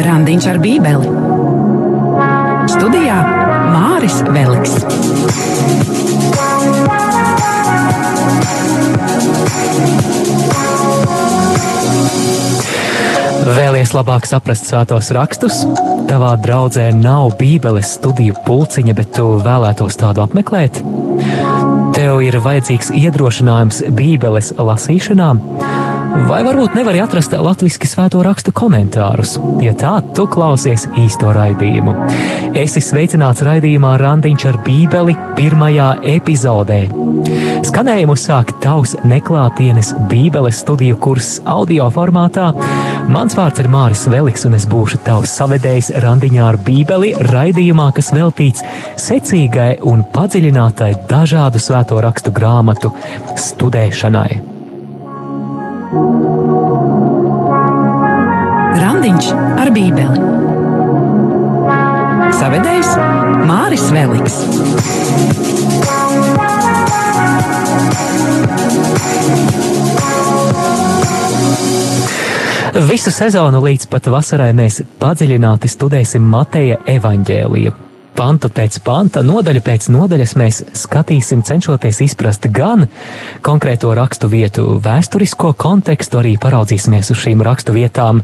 Randiņš ar Bībeli. Studijā Māris Veliks. Vēlies labāk saprast svētos rakstus? Tavā draudzē nav Bībeles studiju pulciņa, bet tu vēlētos tādu apmeklēt? Tev ir vajadzīgs iedrošinājums Bībeles lasīšanām? Vai varbūt nevari atrast latviešu svēto rakstu komentārus? Ja tā, tu klausies īsto raidījumu. Esi sveicināts raidījumā Randiņš ar Bībeli pirmajā epizodē. Skanējumu sāk tavs neklātienes Bībeles studiju kurs audio formātā. Mans vārds ir Māris Veliks, un es būšu tavs savedējs Randiņā ar Bībeli raidījumā, kas veltīts secīgai un padziļinātai dažādu svēto rakstu grāmatu studēšanai. Randiņš ar Bībeli. Savedējs Māris Veliks. Visu sezonu līdz pat vasarai mēs padziļināti studēsim Mateja evaņģēliju pantu pēc panta, nodaļu pēc nodaļas mēs skatīsim, cenšoties izprast gan konkrēto rakstu vietu vēsturisko kontekstu, arī paraudzīsimies uz šīm rakstu vietām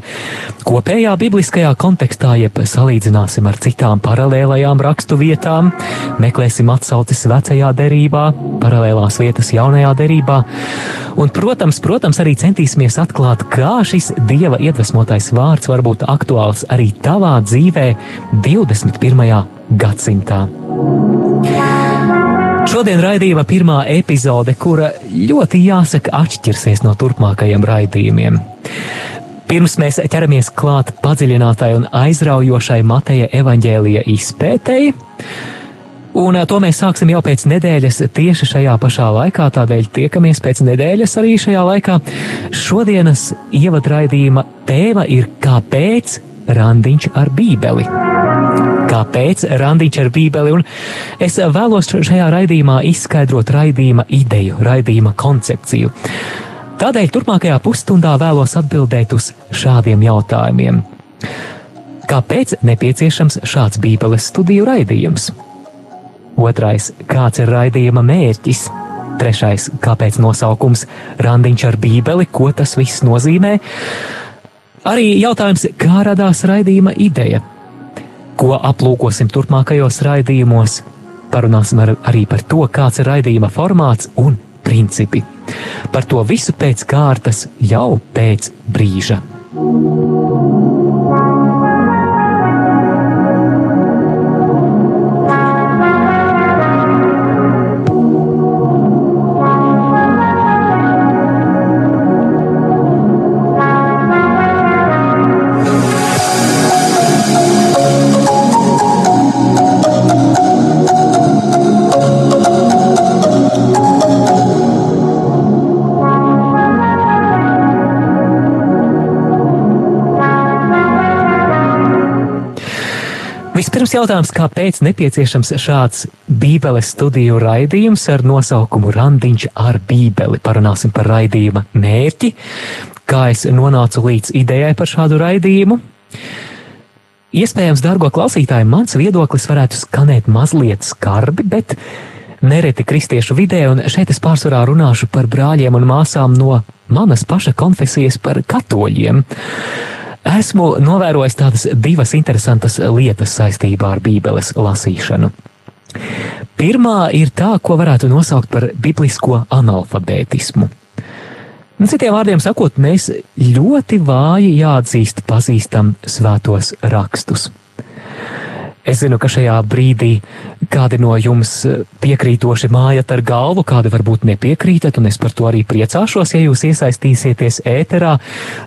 kopējā bibliskajā kontekstā, jeb salīdzināsim ar citām paralēlajām rakstu vietām, meklēsim atsaucis vecajā derībā, paralēlās vietas jaunajā derībā, un, protams, protams, arī centīsimies atklāt, kā šis dieva iedvesmotais vārds var būt aktuāls arī tavā dzīvē 21 gadsimtā. Šodien raidījuma pirmā epizode, kura ļoti jāsaka atšķirsies no turpmākajiem raidījumiem. Pirms mēs ķeramies klāt padziļinātai un aizraujošai Mateja evaņģēlija izpētēji, un to mēs sāksim jau pēc nedēļas tieši šajā pašā laikā, tādēļ tiekamies pēc nedēļas arī šajā laikā. Šodienas ievadraidījuma tēma ir kāpēc randiņš ar bībeli kāpēc Randiņš ar Bībeli, un es vēlos šajā raidījumā izskaidrot raidījuma ideju, raidījuma koncepciju. Tādēļ turpmākajā pusstundā vēlos atbildēt uz šādiem jautājumiem. Kāpēc nepieciešams šāds Bībeles studiju raidījums? Otrais, kāds ir raidījuma mērķis? Trešais, kāpēc nosaukums Randiņš ar Bībeli, ko tas viss nozīmē? Arī jautājums, kā radās raidījuma ideja, ko aplūkosim turpmākajos raidījumos. Parunāsim ar, arī par to, kāds ir raidījuma formāts un principi. Par to visu pēc kārtas jau pēc brīža. Vispirms jautājums, kāpēc nepieciešams šāds Bībeles studiju raidījums ar nosaukumu Randiņš ar Bībeli. Parunāsim par raidījuma mērķi, kā es nonācu līdz idejai par šādu raidījumu. Iespējams, dārgo klausītāji, mans viedoklis varētu skanēt mazliet skarbi, bet nereti kristiešu vidē, un šeit es pārsvarā runāšu par brāļiem un māsām no manas paša konfesijas par katoļiem. Esmu novērojis tādas divas interesantas lietas saistībā ar Bībeles lasīšanu. Pirmā ir tā, ko varētu nosaukt par biblisko analfabētismu. Nu, citiem vārdiem sakot, mēs ļoti vāji jāatzīst pazīstam svētos rakstus. Es zinu, ka šajā brīdī kādi no jums piekrītoši mājat ar galvu, kādi varbūt nepiekrītat, un es par to arī priecāšos, ja jūs iesaistīsieties ēterā,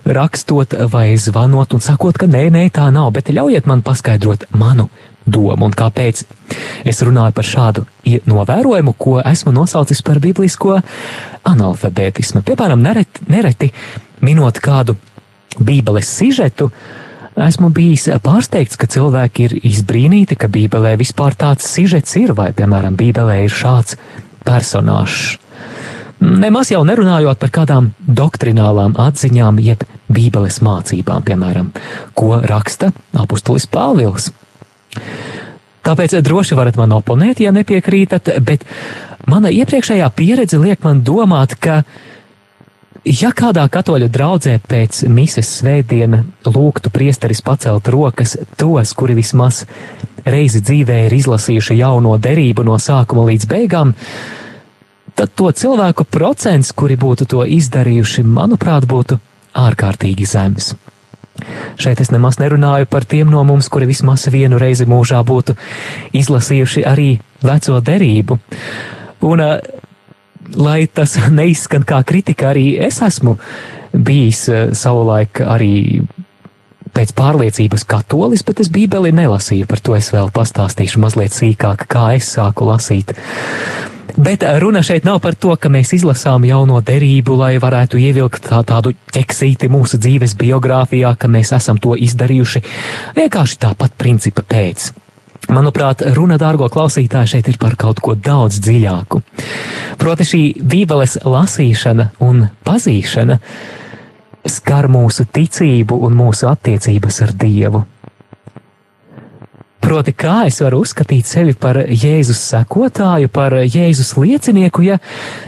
rakstot vai zvanot un sakot, ka nē, nē, tā nav, bet ļaujiet man paskaidrot manu domu un kāpēc es runāju par šādu novērojumu, ko esmu nosaucis par biblisko analfabētismu. Piemēram, nereti, nereti minot kādu Bībeles sižetu, uh, esmu bijis pārsteigts, ka cilvēki ir izbrīnīti, ka Bībelē vispār tāds sižets ir, vai, piemēram, Bībelē ir šāds personāžs. Nemaz jau nerunājot par kādām doktrinālām atziņām, jeb Bībeles mācībām, piemēram, ko raksta apustulis Pāvils. Tāpēc droši varat man oponēt, ja nepiekrītat, bet mana iepriekšējā pieredze liek man domāt, ka, ja kādā katoļu draudzē pēc mises svētdiena lūgtu priesteris pacelt rokas tos, kuri vismaz reizi dzīvē ir izlasījuši jauno derību no sākuma līdz beigām, tad to cilvēku procents, kuri būtu to izdarījuši, manuprāt, būtu ārkārtīgi zems. Šeit es nemaz nerunāju par tiem no mums, kuri vismaz vienu reizi mūžā būtu izlasījuši arī veco derību. Un, lai tas neizskan kā kritika, arī es esmu bijis savulaik arī pēc pārliecības katolis, bet es bībeli nelasīju, par to es vēl pastāstīšu mazliet sīkāk, kā es sāku lasīt. Bet runa šeit nav par to, ka mēs izlasām jauno derību, lai varētu ievilkt tā, tādu ķeksīti mūsu dzīves biogrāfijā, ka mēs esam to izdarījuši vienkārši tāpat principa pēc. Manuprāt, runa, dārgo klausītāji, šeit ir par kaut ko daudz dziļāku. Proti, šī bībeles lasīšana un pazīšana skar mūsu ticību un mūsu attiecības ar Dievu. Proti, kā es varu uzskatīt sevi par Jēzus sekotāju, par Jēzus liecinieku, ja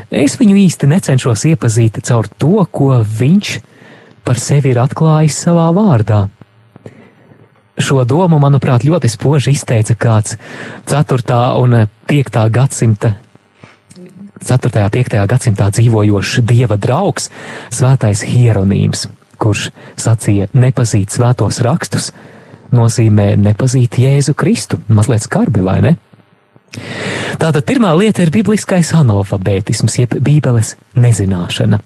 es viņu īsti necenšos iepazīt caur to, ko viņš par sevi ir atklājis savā vārdā. Šo domu, manuprāt, ļoti spoži izteica kāds 4. un 5. gadsimta 4. un 5. gadsimtā dzīvojošs dieva draugs, Svētais Hieronīms, kurš sacīja nepazīt svētos rakstus, nozīmē nepazīt Jēzu Kristu. Mazliet skarbi, vai ne? Tātad pirmā lieta ir bibliskais analfabētisms, jeb bībeles nezināšana.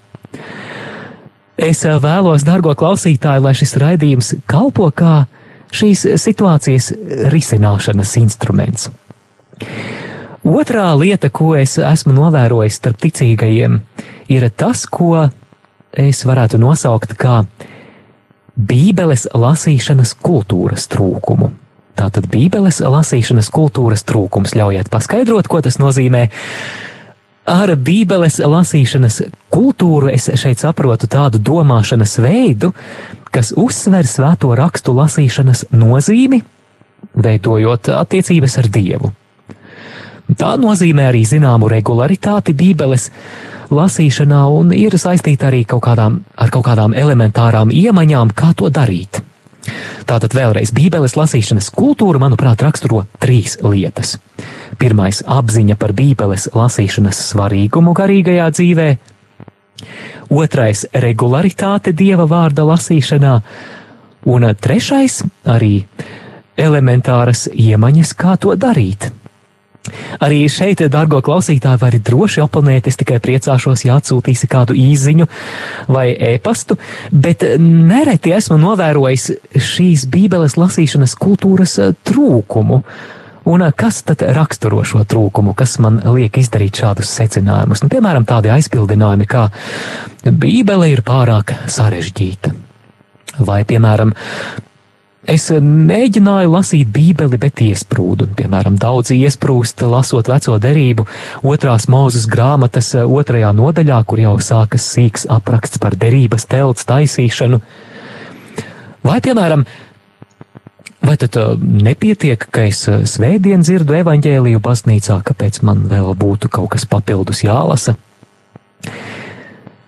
Es eh, vēlos, dārgo klausītāji, lai šis raidījums kalpo kā šīs situācijas risināšanas instruments. Otrā lieta, ko es esmu novērojis starp ticīgajiem, ir tas, ko es varētu nosaukt kā Bībeles lasīšanas kultūras trūkumu. Tātad Bībeles lasīšanas kultūras trūkums. Ļaujiet paskaidrot, ko tas nozīmē. Ar Bībeles lasīšanas kultūru es šeit saprotu tādu domāšanas veidu, kas uzsver svēto rakstu lasīšanas nozīmi, veidojot attiecības ar Dievu. Tā nozīmē arī zināmu regularitāti Bībeles lasīšanā un ir saistīta arī kaut kādām, ar kaut kādām elementārām iemaņām, kā to darīt. Tātad vēlreiz Bībeles lasīšanas kultūra, manuprāt, raksturo trīs lietas. Pirmais - apziņa par Bībeles lasīšanas svarīgumu garīgajā dzīvē, otrais - regularitāte Dieva vārda lasīšanā, un trešais - arī elementāras iemaņas, kā to darīt. Arī šeit, dārgo klausītāji, vari droši oponēt. Es tikai priecāšos, ja atsūtīsi kādu īziņu vai e-pastu, bet nereti esmu novērojis šīs Bībeles lasīšanas kultūras trūkumu. Un eh, kas tad raksturo šo trūkumu, kas man liek izdarīt šādus secinājumus? Nu, piemēram, tādi aizbildinājumi, kā Bībele ir pārāk sarežģīta. Vai, piemēram, Es mēģināju lasīt Bībeli, bet iesprūdu. Piemēram, daudz iesprūst, lasot veco derību, otrās mūzes grāmatas otrajā nodaļā, kur jau sākas sīks apraksts par derības telts taisīšanu. Vai, piemēram, Vai tad uh, nepietiek, ka es uh, svētdien dzirdu evaņģēliju baznīcā, kāpēc man vēl būtu kaut kas papildus jālasa?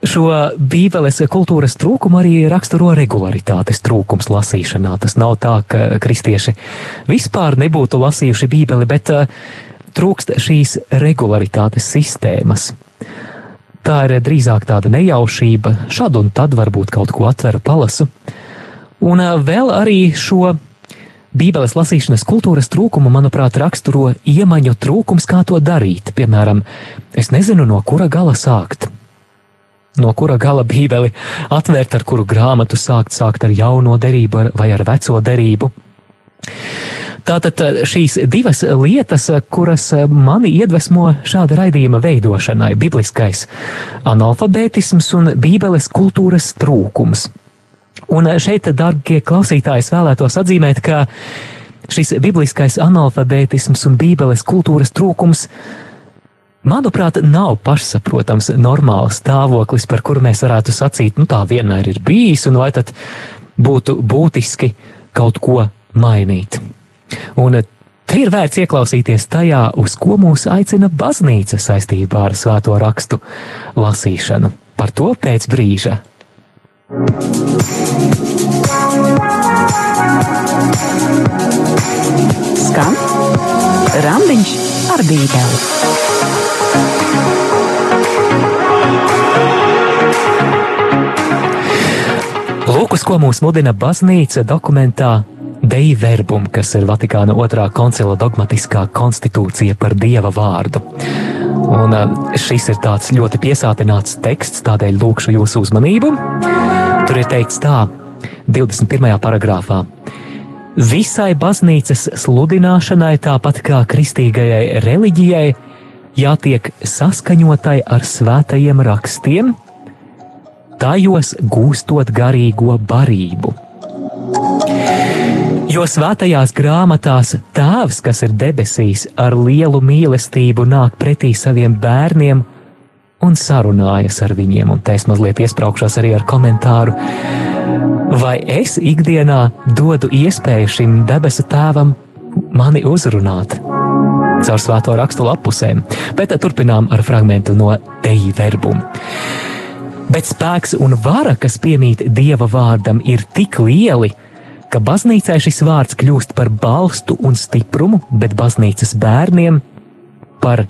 Šo bībeles kultūras trūkumu arī raksturo regularitātes trūkums lasīšanā. Tas nav tā, ka kristieši vispār nebūtu lasījuši bībeli, bet uh, trūkst šīs regularitātes sistēmas. Tā ir drīzāk tāda nejaušība, šad un tad varbūt kaut ko atveru palasu. Un uh, vēl arī šo Bībeles lasīšanas kultūras trūkumu, manuprāt, raksturo iemaņu trūkums, kā to darīt. Piemēram, es nezinu, no kura gala sākt no kura gala bībeli atvērt, ar kuru grāmatu sākt, sākt ar jauno derību vai ar veco derību. Tātad eh, šīs divas lietas, eh, kuras eh, mani iedvesmo šāda raidījuma veidošanai - bibliskais analfabētisms un bībeles kultūras trūkums. Un šeit, darbie klausītāji, vēlētos atzīmēt, ka šis bibliskais analfabētisms un bībeles kultūras trūkums manuprāt, nav pašsaprotams normāls stāvoklis, par kuru mēs varētu sacīt, nu tā vienmēr ir bijis, un vai tad būtu būtiski kaut ko mainīt. Un te ir vērts ieklausīties tajā, uz ko mūs aicina baznīca saistībā ar svēto rakstu lasīšanu. Par to pēc brīža. Skan Randiņš ar Bībeli. Lūk, uz ko mūs mudina baznīca dokumentā Dei Verbum, kas ir Vatikāna otrā koncila dogmatiskā konstitūcija par Dieva vārdu. Un šis ir tāds ļoti piesātināts teksts, tādēļ lūkšu jūsu uzmanību. Tur ir teikts tā, 21. paragrāfā. Visai baznīcas sludināšanai, tāpat kā kristīgajai reliģijai, jātiek saskaņotai ar svētajiem rakstiem, tajos gūstot garīgo barību. Jo svētajās grāmatās Tēvs, kas ir debesīs, ar lielu mīlestību nāk pretī saviem bērniem un sarunājas ar viņiem. Un te es mazliet iesprāgšos arī ar komentāru. Vai es ikdienā dodu iespēju šim debesu tēvam mani uzrunāt? Caur svēto rakstu lapusēm, bet turpinām ar fragment no Deja verbuma. Bet spēks un vara, kas piemīt dieva vārdam, ir tik lieli, ka baznīcai šis vārds kļūst par balstu un stiprumu, bet baznīcas bērniem par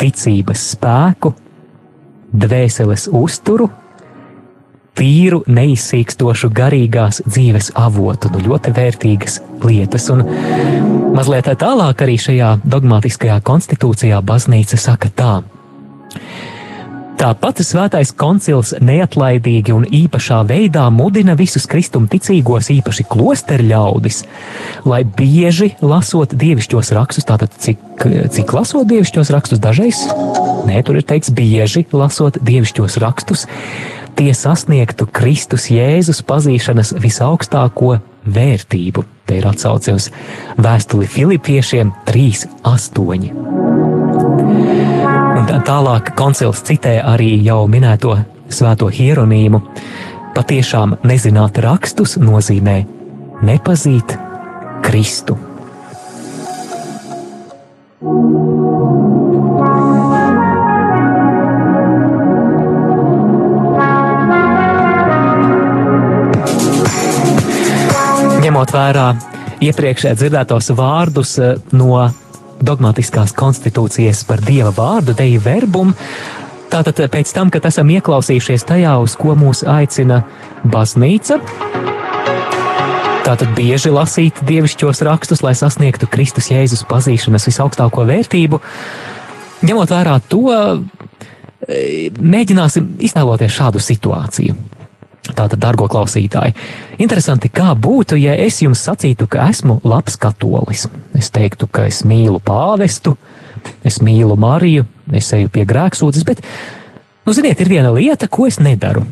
ticības spēku, dvēseles uzturu, tīru, neizsīkstošu garīgās dzīves avotu. Nu, ļoti vērtīgas lietas. Un mazliet tālāk arī šajā dogmatiskajā konstitūcijā baznīca saka tā. Tāpat Svētais koncils neatlaidīgi un īpašā veidā mudina visus kristumticīgos, īpaši klosteru ļaudis, lai bieži lasot dievišķos rakstus, tātad cik, cik lasot dievišķos rakstus dažreiz, nē, tur ir teikts bieži lasot dievišķos rakstus, tie sasniegtu Kristus Jēzus pazīšanas visaugstāko vērtību. Te ir atsauce uz vēstuli Filipiešiem 3.8. Un tālāk koncils citē arī jau minēto svēto hieronīmu. Patiešām nezināt rakstus nozīmē nepazīt Kristu. Ņemot vērā iepriekš dzirdētos vārdus eh, no dogmatiskās konstitūcijas par dieva vārdu, deju verbumu. Tātad pēc tam, kad esam ieklausījušies tajā, uz ko mūs aicina baznīca, tātad bieži lasīt dievišķos rakstus, lai sasniegtu Kristus Jēzus pazīšanas visaugstāko vērtību, ņemot vērā to, e, mēģināsim iztēloties šādu situāciju. Tātad, dārgo klausītāji, interesanti, kā būtu, ja es jums sacītu, ka esmu labs katolis. Es teiktu, ka es mīlu pāvestu, es mīlu Mariju, es eju pie grēksūdzes, bet, nu, ziniet, ir viena lieta, ko es nedaru.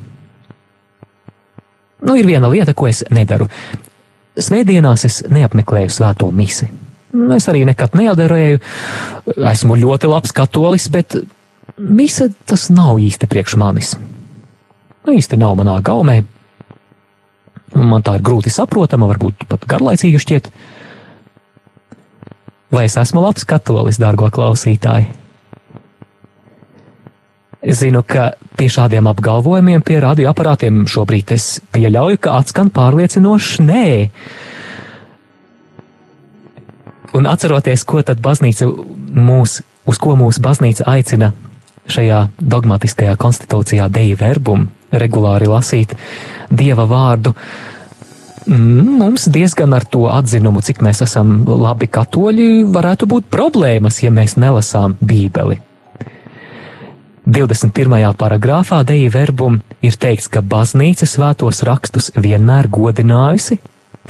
Nu, ir viena lieta, ko es nedaru. Svētdienās es neapmeklēju svēto misi. Nu, es arī nekad neadarēju. Esmu ļoti labs katolis, bet mise tas nav īsti priekš manis nu, īsti nav manā gaumē. Man tā ir grūti saprotama, varbūt pat garlaicīga šķiet. Vai es esmu labs katolis, dārgo klausītāji? Es zinu, ka pie šādiem apgalvojumiem, pie radioaparātiem šobrīd es pieļauju, ka atskan pārliecinošs nē. Un atceroties, ko tad baznīca mūs, uz ko mūsu baznīca aicina šajā dogmatiskajā konstitūcijā Dei verbum, regulāri lasīt Dieva vārdu. Mm, mums diezgan ar to atzinumu, cik mēs esam labi katoļi, varētu būt problēmas, ja mēs nelasām Bībeli. 21. paragrāfā Deja verbum ir teikts, ka baznīca svētos rakstus vienmēr godinājusi,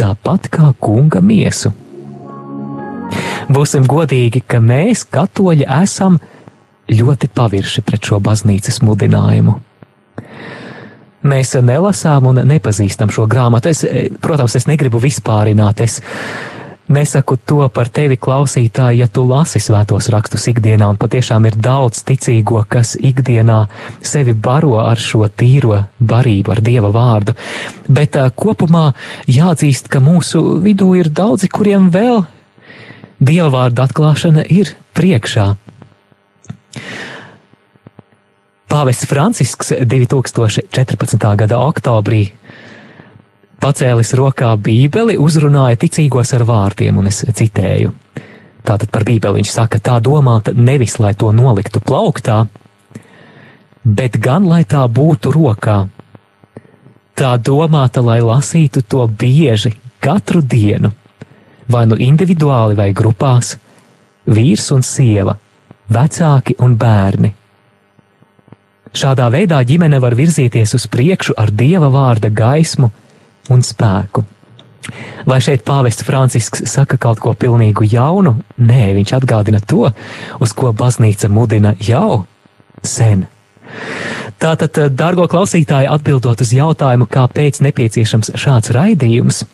tāpat kā kunga miesu. Būsim godīgi, ka mēs, katoļi, esam ļoti pavirši pret šo baznīcas mudinājumu. Mēs nelasām un nepazīstam šo grāmatu. Es, protams, es negribu vispārināt. Es Nesaku to par tevi, klausītāji, ja tu lasi svētos rakstus ikdienā, un patiešām ir daudz ticīgo, kas ikdienā sevi baro ar šo tīro barību, ar dieva vārdu. Bet uh, kopumā jāatzīst, ka mūsu vidū ir daudzi, kuriem vēl dieva vārda atklāšana ir priekšā. Pāvests Francisks 2014. gada oktobrī pacēlis rokā Bībeli, uzrunāja ticīgos ar vārdiem, un es citēju. Tātad par Bībeli viņš saka, tā domāta nevis, lai to noliktu plauktā, bet gan, lai tā būtu rokā. Tā domāta, lai lasītu to bieži, katru dienu, vai nu individuāli vai grupās, vīrs un sieva, vecāki un bērni. Šādā veidā ģimene var virzīties uz priekšu ar dieva vārda gaismu un spēku. Vai šeit pāvests Francisks saka kaut ko pilnīgi jaunu? Nē, viņš atgādina to, uz ko baznīca mudina jau sen. Tātad, dārgo klausītāji, atbildot uz jautājumu, kāpēc nepieciešams šāds raidījums,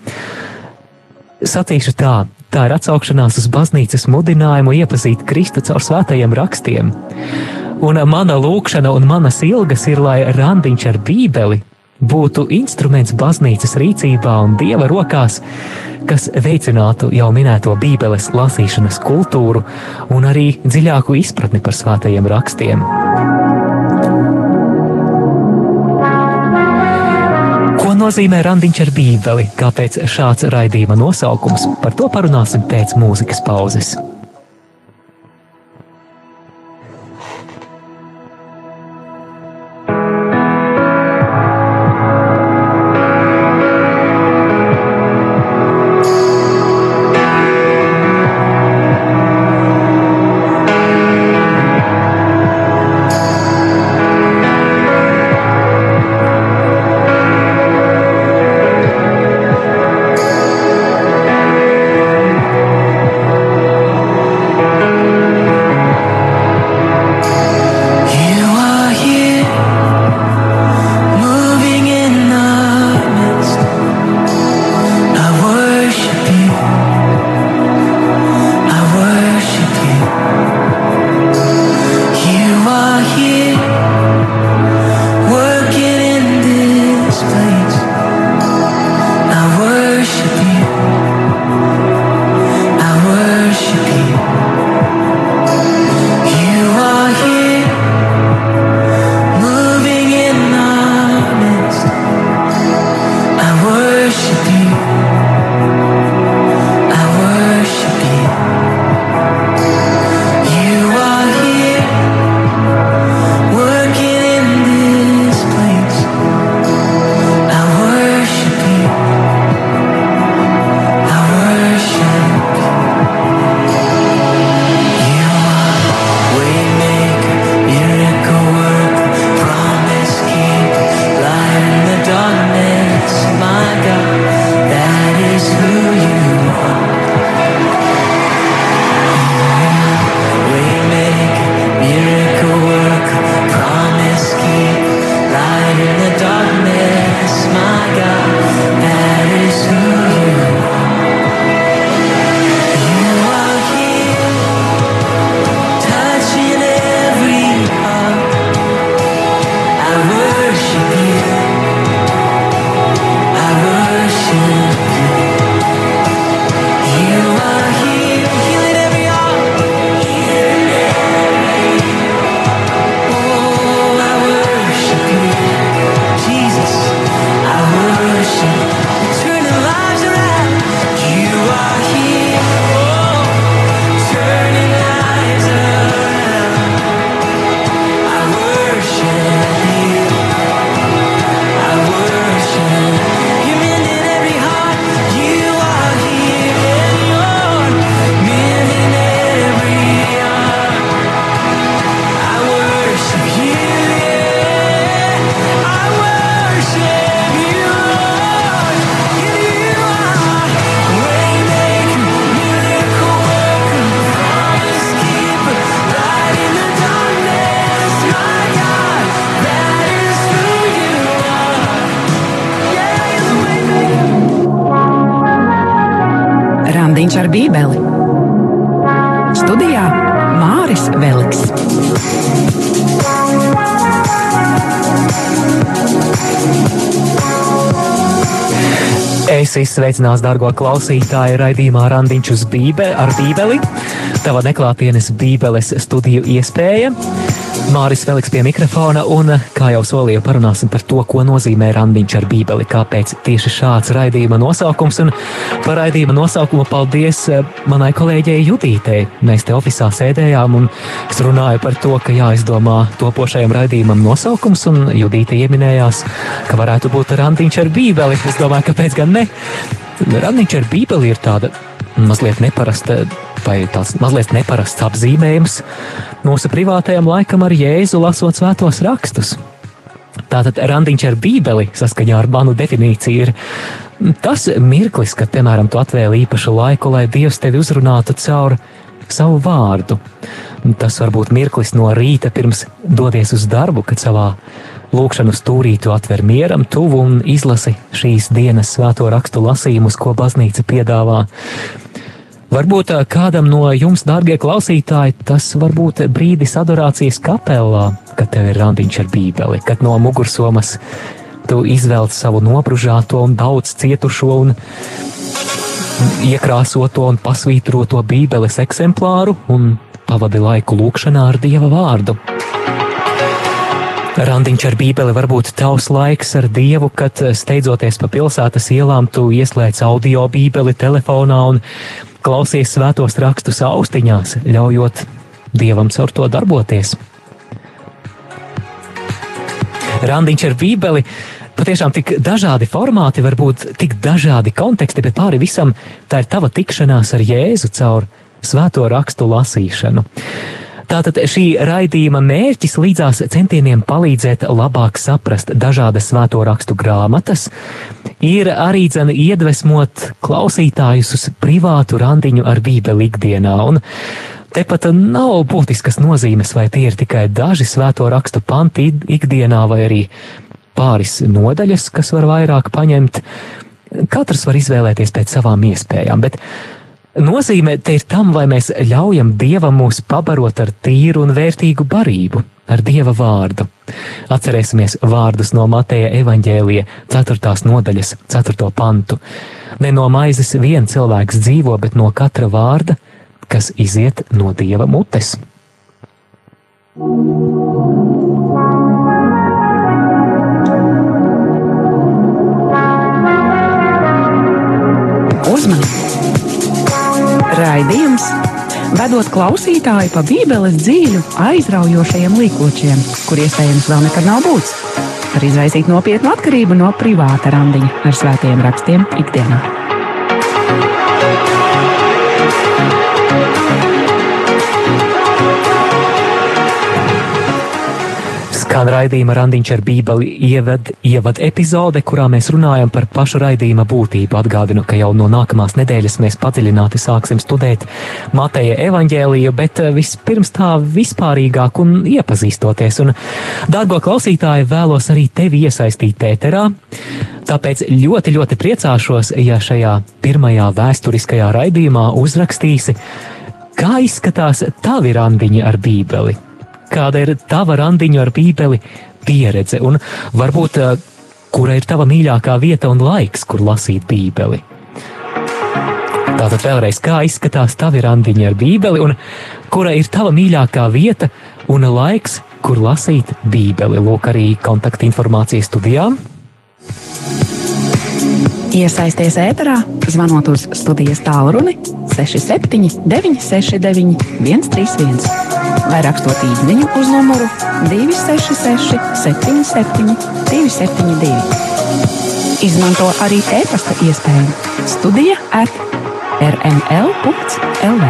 sacīšu tā, tā ir atsaukšanās uz baznīcas mudinājumu iepazīt Kristu caur svētajiem rakstiem. Un mana lūkšana un manas ilgas ir, lai randiņš ar bībeli būtu instruments baznīcas rīcībā un dieva rokās, kas veicinātu jau minēto Bībeles lasīšanas kultūru un arī dziļāku izpratni par svētajiem rakstiem. Nozīmē randiņš ar Bībeli? Kāpēc šāds raidījuma nosaukums? Par to parunāsim pēc mūzikas pauzes. Es izsveicinās, dārgo klausītāju, raidījumā Randiņš uz Bībeli ar Bībeli. Tava neklātienes Bībeles studiju iespēja. Māris Veliks pie mikrofona, un, kā jau solīju, parunāsim par to, ko nozīmē randiņš ar Bībeli, kāpēc tieši šāds raidījuma nosaukums. Un par raidījuma nosaukumu paldies eh, manai kolēģei Judītei. Mēs te oficiālā sēdējām, un es runāju par to, ka jāizdomā topošajam raidījumam nosaukums, un Judīte ieminējās, ka varētu būt randiņš ar Bībeli. Es domāju, kāpēc gan ne? Randiņš ar Bībeli ir tāda mazliet neparasta vai tāds mazliet neparasts apzīmējums mūsu privātajam laikam ar Jēzu lasot svētos rakstus. Tātad randiņš ar Bībeli, saskaņā ar manu definīciju, ir tas mirklis, kad, piemēram, tu atvēli īpašu laiku, lai Dievs tevi uzrunātu caur savu vārdu. Tas var būt mirklis no rīta pirms dodies uz darbu, kad savā lūkšanu stūrī tu atver mieram tuvu un izlasi šīs dienas svēto rakstu lasījumus, ko baznīca piedāvā. Varbūt kādam no jums, dārgie klausītāji, tas var būt brīdis adorācijas kapelā, kad tev ir randiņš ar bībeli, kad no mugursomas tu izvelc savu nobružāto un daudz cietušo un iekrāsoto un pasvītroto bībeles eksemplāru un pavadi laiku lūkšanā ar Dieva vārdu. Randiņš ar bībeli var būt tavs laiks ar Dievu, kad steidzoties pa pilsētas ielām, tu ieslēdz audio bībeli telefonā un klausies svētos rakstus austiņās, ļaujot dievam caur to darboties. Randiņš ar Bībeli. Patiešām tik dažādi formāti, var būt tik dažādi konteksti, bet pāri visam tā ir tava tikšanās ar Jēzu caur svēto rakstu lasīšanu. Tātad šī raidījuma mērķis līdzās centieniem palīdzēt labāk saprast dažādas svēto rakstu grāmatas, ir arī dzen iedvesmot klausītājus uz privātu randiņu ar Bībeli ikdienā. Un tepat nav būtiskas nozīmes, vai tie ir tikai daži svēto rakstu panti ikdienā, vai arī pāris nodaļas, kas var vairāk paņemt. Katrs var izvēlēties pēc savām iespējām, bet Nozīme te ir tam, vai mēs ļaujam Dievam mūs pabarot ar tīru un vērtīgu barību, ar Dieva vārdu. Atcerēsimies vārdus no Mateja evaņģēlija 4. nodaļas 4. pantu. Ne no maizes vien cilvēks dzīvo, bet no katra vārda, kas iziet no Dieva mutes. Uzmanību! Raidījums vedot klausītāju pa Bībeles dzīļu, aizraujošajiem līkločiem, kur iespējams vēl nekad nav būts. Var izraisīt nopietnu atkarību no privāta randiņa ar svētiem rakstiem ikdienā. Skan raidījuma randiņš ar bībeli ievad, ievad epizode, kurā mēs runājam par pašu raidījuma būtību. Atgādinu, ka jau no nākamās nedēļas mēs padziļināti sāksim studēt Mateja evaņģēliju, bet eh, vispirms tā vispārīgāk un iepazīstoties. Un, dārgo klausītāji, vēlos arī tevi iesaistīt ēterā. Tāpēc ļoti, ļoti priecāšos, ja šajā pirmajā vēsturiskajā raidījumā uzrakstīsi, kā izskatās tavi randiņi ar bībeli kāda ir tava randiņu ar Bībeli pieredze, un varbūt eh, kura ir tava mīļākā vieta un laiks, kur lasīt Bībeli. Tātad vēlreiz, kā izskatās tavi randiņi ar Bībeli, un kura ir tava mīļākā vieta un laiks, kur lasīt Bībeli. Lūk, arī kontaktinformācijas studijām. Iesaisties ēterā, zvanot uz studijas tālruni 67 969 131 vai rakstot īsiņu uz numuru 266, 77, 272. Izmanto arī e-pasta iespēju Studija at rml.lv.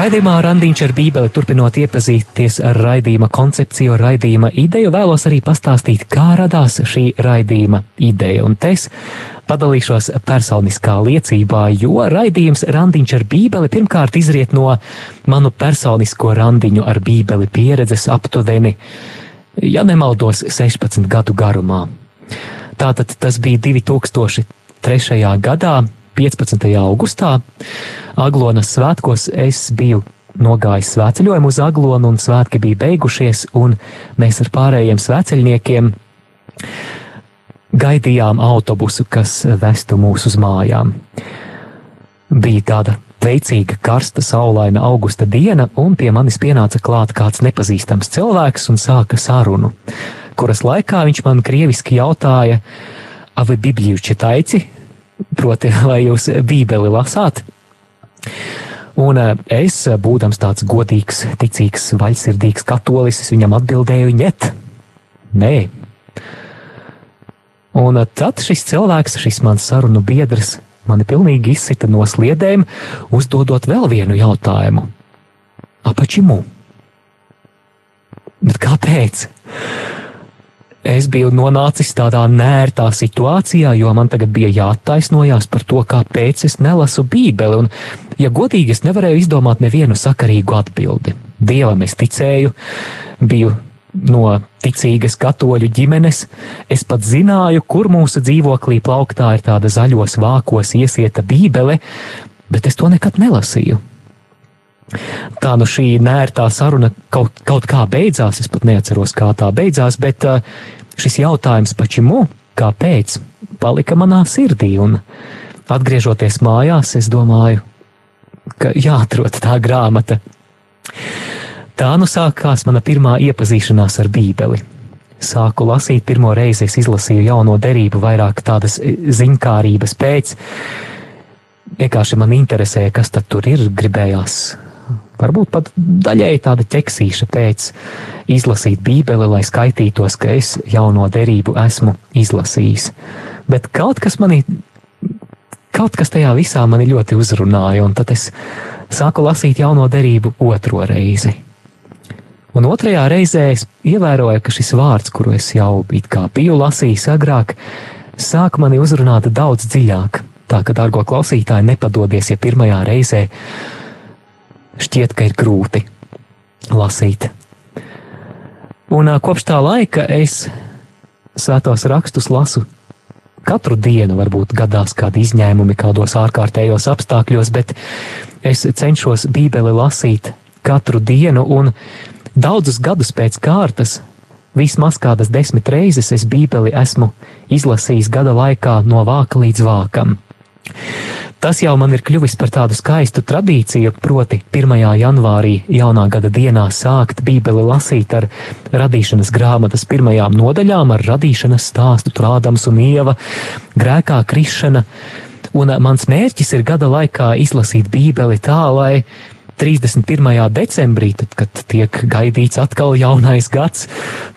Raidījumā Randiņš ar Bībeli turpinot iepazīties ar raidījuma koncepciju, raidījuma ideju, vēlos arī pastāstīt, kā radās šī raidījuma ideja. Un es padalīšos personiskā liecībā, jo raidījums Randiņš ar Bībeli pirmkārt izriet no manu personisko randiņu ar Bībeli pieredzes aptuveni ja nemaldos, 16 gadu garumā. Tātad tas bija 2003. gadā, 15. augustā. Aglonas svētkos es biju nogājis svētceļojumu uz Aglonu, un svētki bija beigušies, un mēs ar pārējiem svētceļniekiem gaidījām autobusu, kas vestu mūs uz mājām. Bija tāda veicīga, karsta, saulaina augusta diena, un pie manis pienāca klāt kāds nepazīstams cilvēks un sāka sarunu, kuras laikā viņš man krieviski jautāja, vai Bibliju čitaici, proti, vai jūs Bībeli lasāt? Un eh, es, būdams tāds godīgs, ticīgs, vaļsirdīgs katolis, viņam atbildēju, ņet, nē. Un eh, tad šis cilvēks, šis mans sarunu biedrs, mani pilnīgi izsita no sliedēm, uzdodot vēl vienu jautājumu. Apačimu? Bet kāpēc? Es biju nonācis tādā nērtā situācijā, jo man tagad bija jāattaisnojās par to, kāpēc es nelasu Bībeli. Un, ja godīgi, es nevarēju izdomāt nevienu sakarīgu atbildi. Dievam es ticēju, biju no ticīgas katoļu ģimenes, es pat zināju, kur mūsu dzīvoklī plauktā ir tāda zaļos vākos iesieta bībele, bet es to nekad nelasīju. Tā nu šī nērtā saruna kaut, kaut kā beidzās, es pat neatceros, kā tā beidzās, bet uh, šis jautājums pačimu, kāpēc, palika manā sirdī, un atgriežoties mājās, es domāju, ka jāatrod tā grāmata. Tā nu sākās mana pirmā iepazīšanās ar Bībeli. Sāku lasīt pirmo reizi, es izlasīju jauno derību, vairāk tādas e, ziņkārības pēc. Vienkārši man interesēja, kas tur ir, gribējās. Varbūt pat daļēji tāda ķeksīša pēc izlasīt Bībeli, lai skaitītos, ka es jauno derību esmu izlasījis. Bet kaut kas manī, kaut kas tajā visā mani ļoti uzrunāja, un tad es sāku lasīt jauno derību otro reizi. Un otrajā reizē es ievēroju, ka šis vārds, kuru es jau biju lasījis agrāk, sāk mani uzrunāt daudz dziļāk. Tā ka, dārgo klausītāji, nepadodies, ja pirmajā reizē šķiet, ka ir grūti lasīt. Un kopš tā laika es svētos rakstus lasu katru dienu, varbūt gadās kādi izņēmumi kādos ārkārtējos apstākļos, bet es cenšos Bībeli lasīt katru dienu un Daudzus gadus pēc kārtas, vismaz kādas desmit reizes es Bībeli esmu izlasījis gada laikā no vāka līdz vākam. Tas jau man ir kļuvis par tādu skaistu tradīciju, proti, 1. janvārī jaunā gada dienā sākt Bībeli lasīt ar radīšanas grāmatas pirmajām nodaļām, ar radīšanas stāstu, Ādams un Ieva, grēkā krišana. Un mans mērķis ir gada laikā izlasīt Bībeli tā, lai 31. decembrī, tad, kad tiek gaidīts atkal jaunais gads,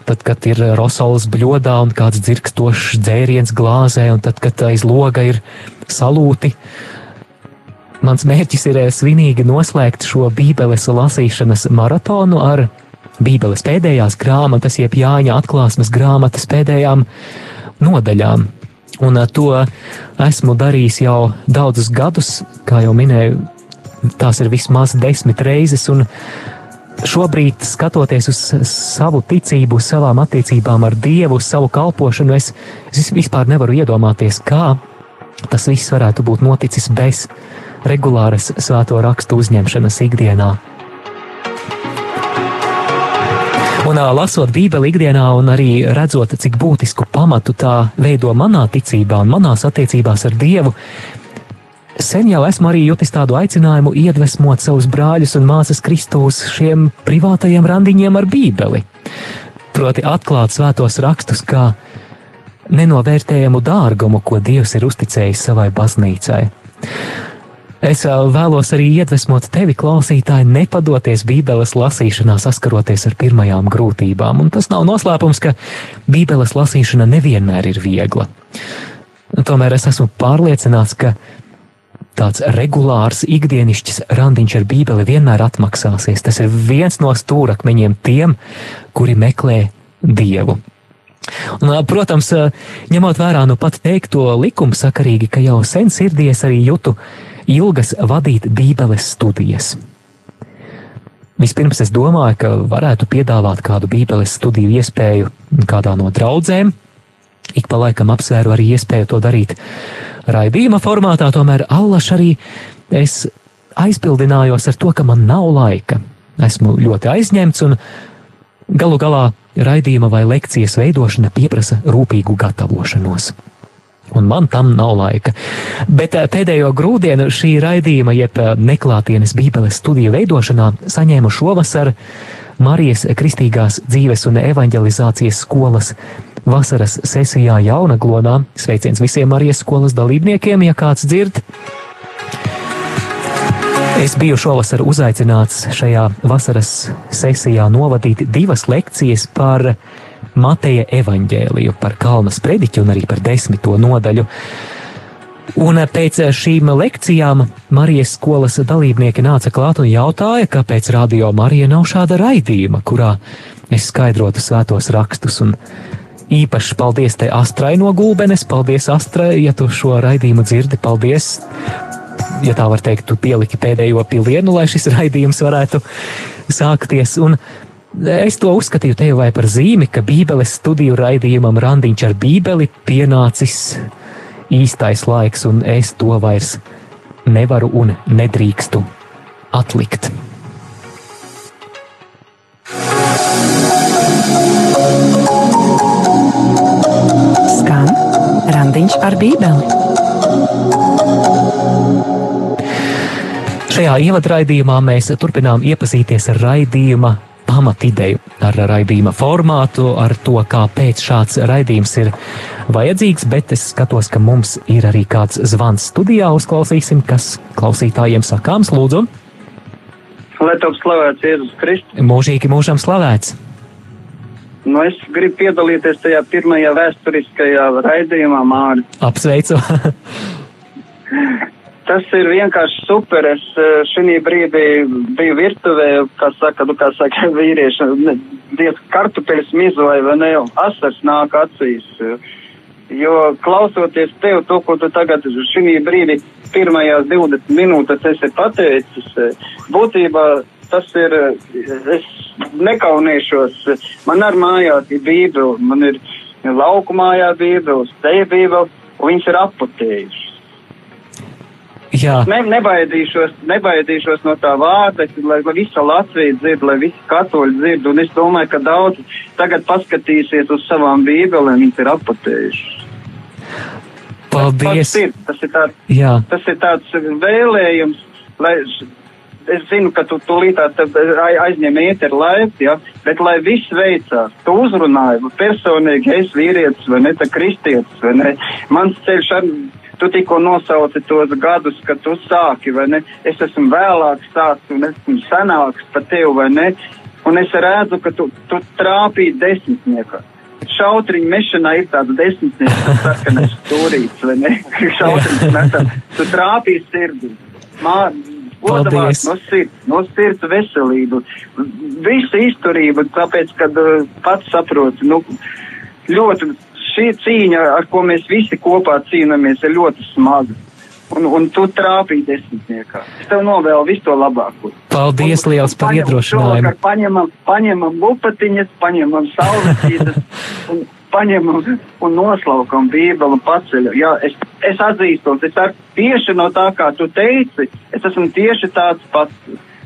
tad, kad ir rosols bļodā un kāds dzirkstošs dzēriens glāzē, un tad, kad aiz loga ir salūti. Mans mērķis ir svinīgi noslēgt šo Bībeles lasīšanas maratonu ar Bībeles pēdējās grāmatas, jeb Jāņa atklāsmes grāmatas pēdējām nodaļām. Un to esmu darījis jau daudzus gadus, kā jau minēju, tās ir vismaz desmit reizes. Šobrīd, skatoties uz savu ticību, savām attiecībām ar Dievu, savu kalpošanu, es, es vispār nevaru iedomāties, kā tas viss varētu būt noticis bez regulāras svēto rakstu uzņemšanas ikdienā. Un lasot Bībeli ikdienā, un arī redzot, cik būtisku pamatu tā veido manā ticībā un manās attiecībās ar Dievu, Sen jau esmu arī jutis tādu aicinājumu iedvesmot savus brāļus un māsas Kristus šiem privātajiem randiņiem ar Bībeli. Proti, atklāt svētos rakstus kā nenovērtējamu dārgumu, ko Dievs ir uzticējis savai baznīcai. Es vēlos arī iedvesmot tevi, klausītāji, nepadoties Bībeles lasīšanā, saskaroties ar pirmajām grūtībām. Un tas nav noslēpums, ka Bībeles lasīšana nevienmēr ir viegla. Tomēr es esmu pārliecināts, ka tāds regulārs, ikdienišķs randiņš ar Bībeli vienmēr atmaksāsies. Tas ir viens no stūrakmeņiem tiem, kuri meklē Dievu. Un, protams, ņemot vērā nu pat teikto likumsakarīgi, ka jau sen sirdies arī jūtu ilgas vadīt Bībeles studijas. Vispirms es domāju, ka varētu piedāvāt kādu bībeles studiju iespēju kādā no draudzēm. Ik pa laikam apsvēru arī iespēju to darīt raidījuma formātā, tomēr allaž arī es aizpildinājos ar to, ka man nav laika. Esmu ļoti aizņemts un galu galā raidījuma vai lekcijas veidošana prasa rūpīgu gatavošanos un man tam nav laika. Bet eh, pēdējo grūdienu šī raidījuma, jeb eh, neklātienes Bībeles studiju veidošanā, saņēmu šovasar Marijas Kristīgās dzīves un evanģelizācijas skolas vasaras sesijā Jaunaglonā. Sveiciens visiem Marijas skolas dalībniekiem, ja kāds dzird. Es biju šovasar uzaicināts šajā vasaras sesijā novadīt divas lekcijas par Mateja evaņģēliju par kalnas prediķu un arī par desmito nodaļu. Un pēc šīm lekcijām Marijas skolas dalībnieki nāca klāt un jautāja, kāpēc radio Marija nav šāda raidījuma, kurā es skaidrotu svētos rakstus. Un īpaši paldies te Astrai no Gulbenes, paldies Astrai, ja tu šo raidījumu dzirdi, paldies! Ja tā var teikt, tu pieliki pēdējo pilienu, lai šis raidījums varētu sākties. Un Es to uzskatīju te jau par zīmi, ka Bībeles studiju raidījumam Randiņš ar Bībeli pienācis īstais laiks, un es to vairs nevaru un nedrīkstu atlikt. Skan Randiņš ar Bībeli. Šajā ievadraidījumā mēs turpinām iepazīties ar raidījuma pamatideju, ar raidījuma formātu, ar to, kāpēc šāds raidījums ir vajadzīgs, bet es skatos, ka mums ir arī kāds zvans studijā. Uzklausīsim, kas klausītājiem sakāms, lūdzu. Lai top slavēts Jēzus Kristus. Mūžīgi mūžam slavēts. Nu, es gribu piedalīties tajā pirmajā vēsturiskajā raidījumā, Māri. Apsveicu! Tas ir vienkārši super. Es eh, šī brīdī biju virtuvē, kā saka, nu, kā saka vīrieši, diez kartupeļus mizoja, vai ne, asars nāk acīs. Jo klausoties tev, to, ko tu tagad šī brīdī pirmajās 20 minūtes esi pateicis, būtībā tas ir, es nekauniešos, man ar mājās ir bībeli, man ir lauku mājā bībeli, steja bībeli, un viņas ir apotējušas. Jā. Ne, nebaidīšos, nebaidīšos no tā vārda, lai, lai visa Latvija dzird, lai visi katoļi dzird, un es domāju, ka daudz tagad paskatīsies uz savām bībelēm, viņas ir apatējušas. Paldies! Tas, ir, tas, ir tāds, Jā. tas ir tāds vēlējums, lai es zinu, ka tu tūlīt aizņem ēteru laiku, ja, bet lai viss veicās, tu uzrunāji personīgi, es vīrietis vai ne, tā kristietis, vai ne, mans ceļš ar tu tikko nosauci tos gadus, kad tu sāki, vai ne? Es esmu vēlāk sācis un esmu senāks par tevi, vai ne? Un es redzu, ka tu, tu trāpīji desmitniekā. Šautriņu mešanā ir tāds desmitnieks, sarkanais stūrīts, vai ne? Šautriņu mešanā. Tu trāpīji sirdī. Mā, Godamāk, no sirds, no sirds veselību, visu izturību, tāpēc, kad uh, pats saproti, nu, ļoti šī cīņa, ar ko mēs visi kopā cīnāmies, ir ļoti smaga. Un, un tu trāpīji desmitniekā. Es tev novēlu visu to labāko. Paldies un, liels par iedrošinājumu. Paņemam, paņemam lupatiņas, paņemam saulesītas un paņemam un noslaukam bībeli un paceļam. Jā, es, es atzīstos, es ar tieši no tā, kā tu teici, es esmu tieši tāds pats.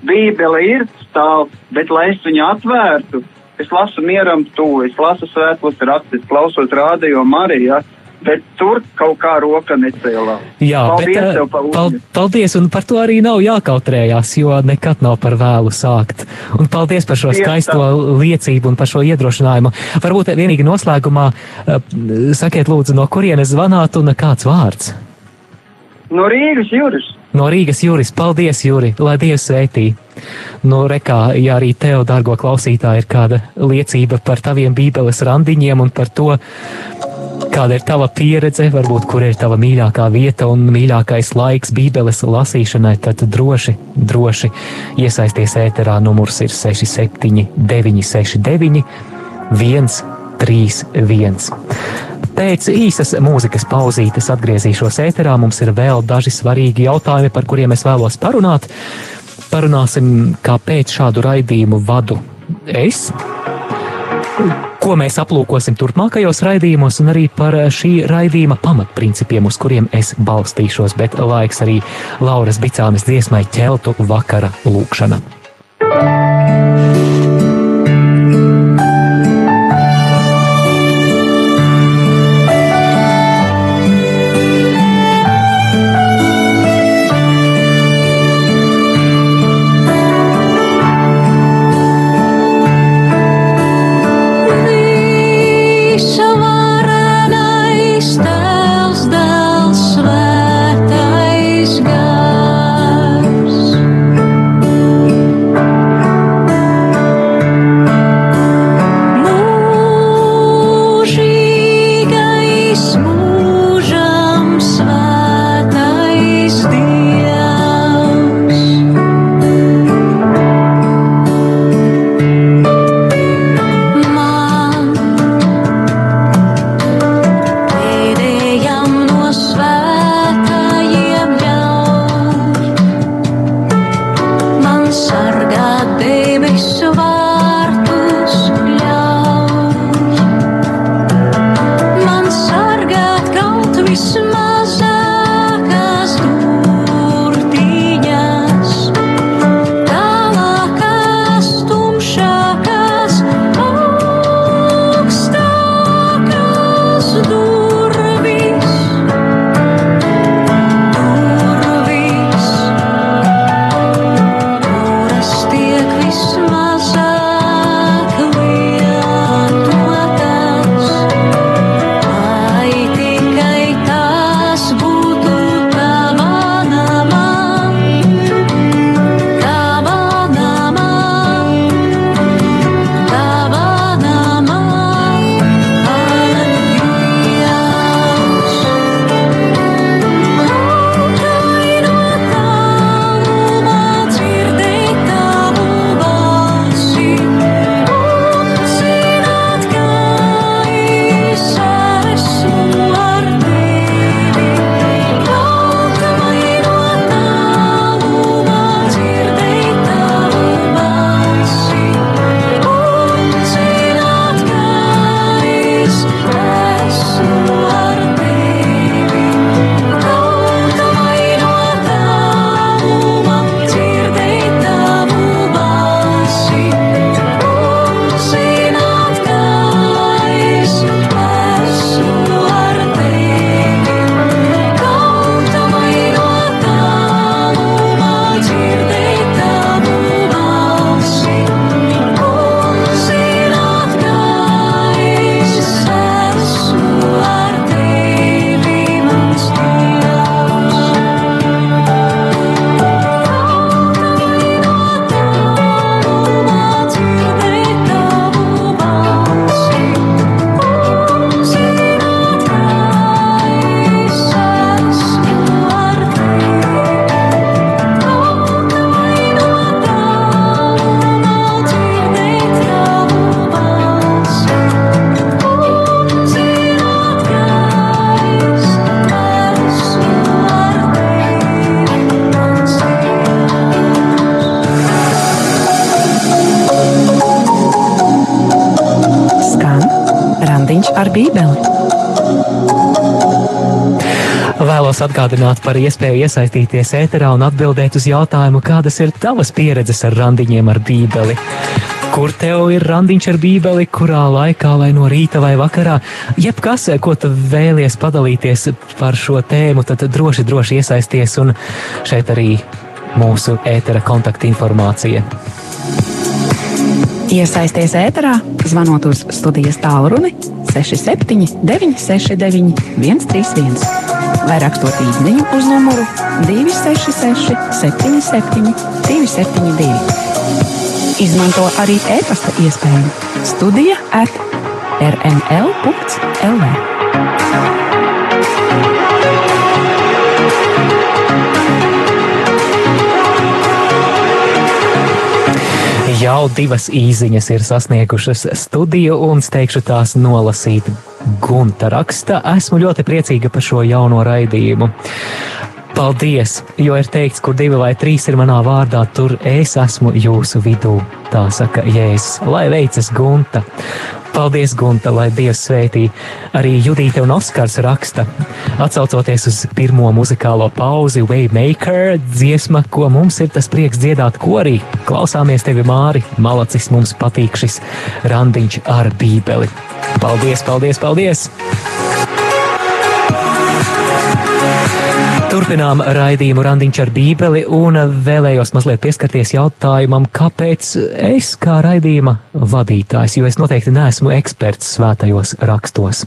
Bībele ir stāv, bet lai es viņu atvērtu, es lasu mieram to, es lasu svētos rakstus, klausos rādījumu Mariju. Bet tur kaut kā roka necēlā. Jā, paldies, bet, eh, par pal paldies, un par to arī nav jākautrējās, jo nekad nav par vēlu sākt. Un paldies par šo skaisto liecību un par šo iedrošinājumu. Varbūt vienīgi noslēgumā uh, sakiet lūdzu, no kurienes zvanāt un kāds vārds? No Rīgas jūras. No Rīgas jūras. Paldies, Juri, lai Dievs sveitī. Nu, rekā, ja arī tev, dārgo klausītāji, ir kāda liecība par taviem bībeles randiņiem un par to, kāda ir tava pieredze, varbūt kur ir tava mīļākā vieta un mīļākais laiks bībeles lasīšanai, tad droši, droši iesaisties ēterā. Numurs ir 67, 969, 131. Pēc īsas mūzikas pauzītes atgriezīšos ēterā. Mums ir vēl daži svarīgi jautājumi, par kuriem es vēlos parunāt. parunāsim, kāpēc šādu raidījumu vadu es ko mēs aplūkosim turpmākajos raidījumos, un arī par šī raidījuma pamatprincipiem, uz kuriem es balstīšos. Bet laiks arī Lauras Bicānes dziesmai ķeltu vakara lūkšana. Vēlos atgādināt par iespēju iesaistīties ēterā un atbildēt uz jautājumu, kādas ir tavas pieredzes ar randiņiem ar Bībeli. Kur tev ir randiņš ar Bībeli, kurā laikā, vai no rīta vai vakarā, jebkas, ko tu vēlies padalīties par šo tēmu, tad droši, droši iesaisties un šeit arī mūsu ētera kontakta informācija. Iesaisties ēterā, zvanot uz studijas tālruni 67 969 131 vai rakstot īsiņu uz numuru 266, 77, 272. Izmanto arī e-pasta iespēju Studija at rml.lv. Jau divas īsiņas ir sasniegušas studiju un steigšu tās nolasīt Gunta raksta, esmu ļoti priecīga par šo jauno raidījumu. Paldies, jo ir teikts, kur divi vai trīs ir manā vārdā, tur es esmu jūsu vidū. Tā saka Jēzus, lai veicas Gunta. Paldies, Gunta, lai Dievs svētī. Arī Judīte un Oskars raksta, atsaucoties uz pirmo muzikālo pauzi, Waymaker dziesma, ko mums ir tas prieks dziedāt korī. Klausāmies tevi, Māri, malacis mums patīk šis randiņš ar bībeli. Paldies, paldies, paldies! Turpinām raidījumu randiņš ar bībeli un vēlējos mazliet pieskarties jautājumam, kāpēc es kā raidījuma vadītājs, jo es noteikti neesmu eksperts svētajos rakstos.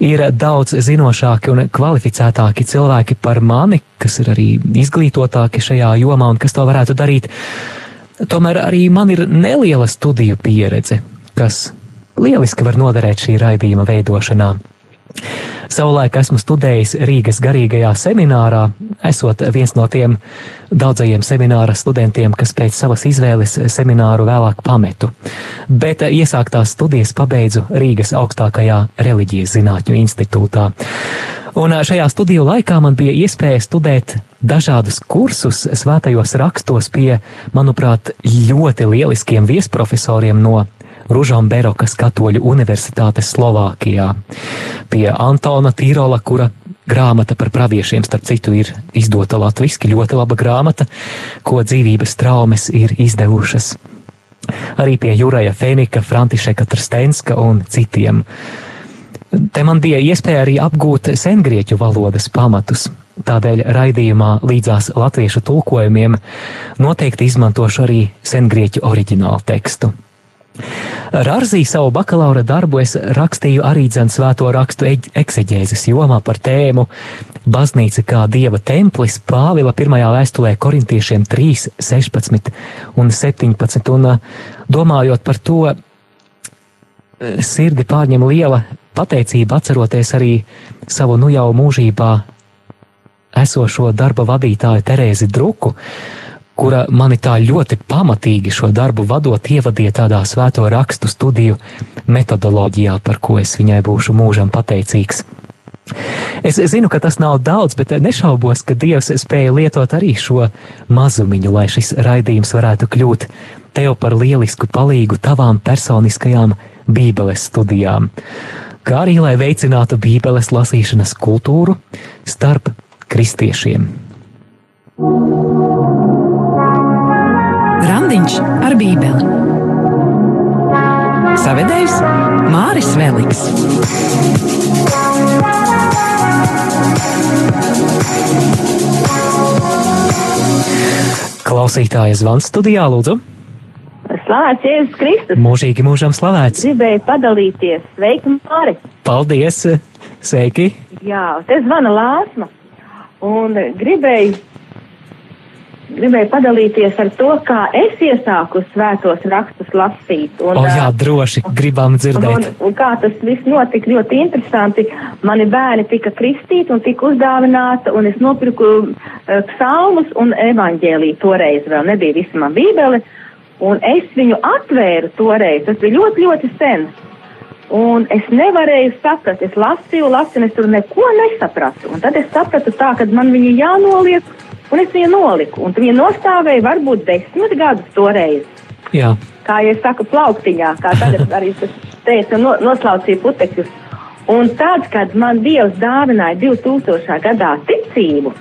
Ir daudz zinošāki un kvalificētāki cilvēki par mani, kas ir arī izglītotāki šajā jomā un kas to varētu darīt. Tomēr arī man ir neliela studiju pieredze, kas lieliski var noderēt šī raidījuma veidošanā. Savulaik esmu studējis Rīgas garīgajā seminārā, esot viens no tiem daudzajiem semināra studentiem, kas pēc savas izvēles semināru vēlāk pametu. Bet iesāktās studijas pabeidzu Rīgas augstākajā reliģijas zinātņu institūtā. Un šajā studiju laikā man bija iespēja studēt dažādus kursus svētajos rakstos pie, manuprāt, ļoti lieliskiem viesprofesoriem no Ružamberokas katoļu universitātes Slovākijā. Pie Antona Tīrola, kura grāmata par praviešiem, starp citu, ir izdota latviski, ļoti laba grāmata, ko dzīvības traumas ir izdevušas. Arī pie Juraja Fenika, Františeka Trstenska un citiem. Te man bija iespēja arī apgūt sengrieķu valodas pamatus. Tādēļ raidījumā līdzās latviešu tulkojumiem noteikti izmantošu arī sengrieķu oriģinālu tekstu. Rārzī savu bakalaura darbu es rakstīju arī dzen svēto rakstu ekseģēzes jomā par tēmu Baznīca kā dieva templis Pāvila pirmajā vēstulē korintiešiem 3, 16 un 17. Un domājot par to, sirdi pārņem liela pateicība atceroties arī savu nu jau mūžībā esošo darba vadītāju Terēzi Druku, kura mani tā ļoti pamatīgi šo darbu vadot, ievadīja tādā svēto rakstu studiju metodoloģijā, par ko es viņai būšu mūžam pateicīgs. Es zinu, ka tas nav daudz, bet nešaubos, ka Dievs spēja lietot arī šo mazumiņu, lai šis raidījums varētu kļūt tev par lielisku palīgu tavām personiskajām Bībeles studijām, kā arī lai veicinātu Bībeles lasīšanas kultūru starp kristiešiem. Randiņš ar Bībeli. Savedējs Māris Veliks. Klausītāja zvans studijā, lūdzu. Slavēts Jēzus Kristus. Mūžīgi mūžam slavēts. Gribēju padalīties. Sveiki, Māri. Paldies, sveiki. Jā, te zvana Lāsma. Un gribēju gribēju padalīties ar to, kā es iesāku svētos rakstus lasīt. Un, o, jā, droši, gribam dzirdēt. Un, un kā tas viss notika ļoti interesanti. Mani bērni tika kristīti un tika uzdāvināti, un es nopirku uh, psalmus un evaņģēlīju toreiz vēl nebija visa man bībele, un es viņu atvēru toreiz, tas bija ļoti, ļoti sen. Un es nevarēju saprast, es lasīju, lasīju, un es tur neko nesapratu. Un tad es sapratu tā, ka man viņi jānoliek Un es viņu noliku, un viņa nostāvēja varbūt desmit gadus toreiz. Jā. Kā jau es saku, plauktiņā, kā tagad arī tas teica, no, noslaucīja putekļus. Un tad, kad man Dievs dāvināja 2000. gadā ticību,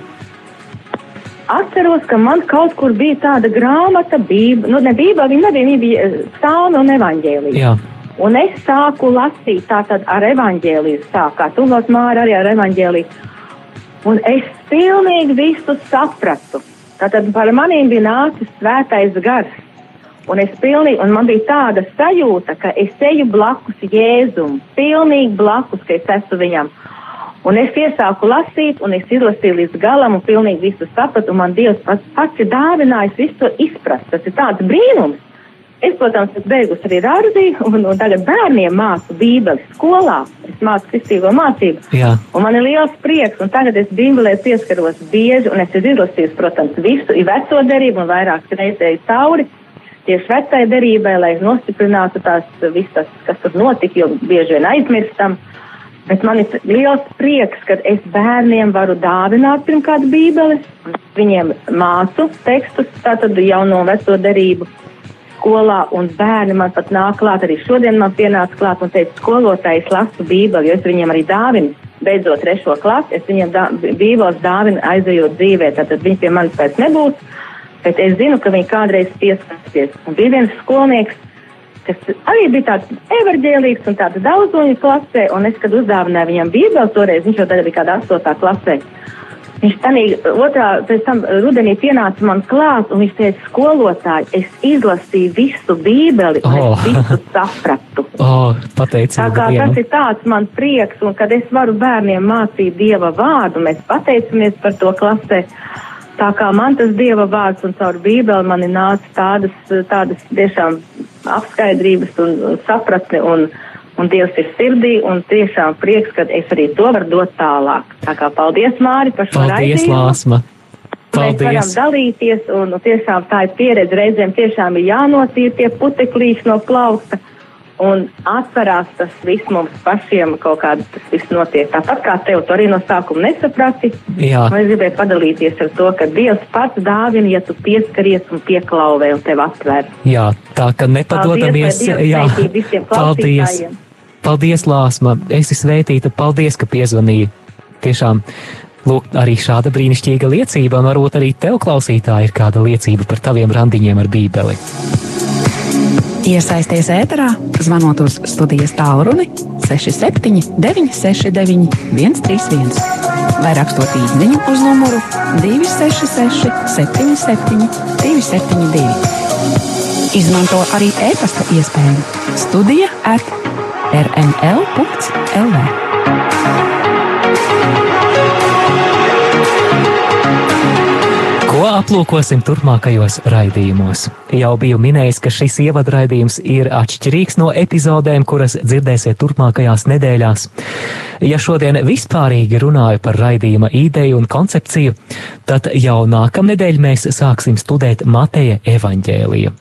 atceros, ka man kaut kur bija tāda grāmata, bība, nu ne bība, viņa nebija, viņa bija eh, psalma un evaņģēlija. Un es sāku lasīt tātad ar evaņģēliju, sākāt, un vēl māra arī ar evaņģēliju. Un es pilnīgi visu sapratu. Tātad par maniem bija nācis svētais gars. Un, pilnīgi, un man bija tāda sajūta, ka es eju blakus Jēzum, pilnīgi blakus, ka es esmu viņam. Un es iesāku lasīt, un es izlasīju līdz galam, un pilnīgi visu sapratu, man Dievs pats, pats ir dāvinājis visu to izprast. Tas ir tāds brīnums. Es, protams, esmu beigusi arī rārdīju, un, un tagad bērniem mācu Bībeli skolā. Es mācu kristīgo mācību. Jā. Un man ir liels prieks, un tagad es Bībelē pieskaros bieži, un es esmu izlasījis, protams, visu, ir veco derību un vairākas reizes cauri. Tieši vecai derībai, lai nostiprinātu tās visas, kas tur notika, jo bieži vien aizmirstam. Bet man ir liels prieks, ka es bērniem varu dāvināt pirmkārt bībeles, viņiem mācu tekstus, tātad jau no veco derību skolā, un bērni man pat nāk klāt, arī šodien man pienāca klāt un teica, skolotājs lasu bībeli, jo es viņiem arī dāvinu. Beidzot, trešo klasi, es viņiem dā, bībeles dāvinu aizejot dzīvē, tātad viņi pie manis pēc nebūs, bet es zinu, ka viņi kādreiz pieskarsies. Un bija viens skolnieks, kas arī bija tāds evaņģēlīgs un tāds daudzoņu klasē, un es, kad uzdāvināju viņam bībeli toreiz, viņš jau tad bija kādā astotā klasē. Viņš tam otrā, pēc tam rudenī pienāca man klāt, un viņš teica, skolotāji, es izlasīju visu bībeli, un oh. es visu sapratu. Oh, pateicība, Tā kā vienu. tas ir tāds man prieks, un kad es varu bērniem mācīt Dieva vārdu, mēs pateicamies par to klasē. Tā kā man tas Dieva vārds un caur bībeli man ir nāca tādas, tādas tiešām apskaidrības un, un sapratne un, un Dievs ir sirdī, un tiešām prieks, ka es arī to varu dot tālāk. Tā kā paldies, Māri, par šo paldies, raidījumu. Lāsma. Paldies. Mēs varam dalīties, un, un tiešām tā ir pieredze. Reizēm tiešām ir jānotīra tie puteklīši no plaukta, un atcerās tas viss mums pašiem, kaut kāds tas viss notiek. Tāpat kā tev to arī no sākuma nesaprati. Jā. Es gribēju padalīties ar to, ka Dievs pats dāvina, ja tu pieskaries un pieklauvē un tev atver. Jā, tā ka nepadodamies. Paldies, jā, paldies. Paldies, Lāsma! Esi svētīta, paldies, ka piezvanīji. Tiešām, lūk, arī šāda brīnišķīga liecība, un varbūt arī tev, klausītāji, ir kāda liecība par taviem randiņiem ar Bībeli. Iesaisties ēterā, zvanot uz studijas tālruni 67, 969, 131 vai rakstot īsiņu uz numuru 266, 77, 272. Izmanto arī e-pasta iespēju Studija at rml.lv. Ko aplūkosim turpmākajos raidījumos? Jau biju minējis, ka šis ievadraidījums ir atšķirīgs no epizodēm, kuras dzirdēsiet turpmākajās nedēļās. Ja šodien vispārīgi runāju par raidījuma ideju un koncepciju, tad jau nākamnedēļ mēs sāksim studēt Mateja evaņģēliju.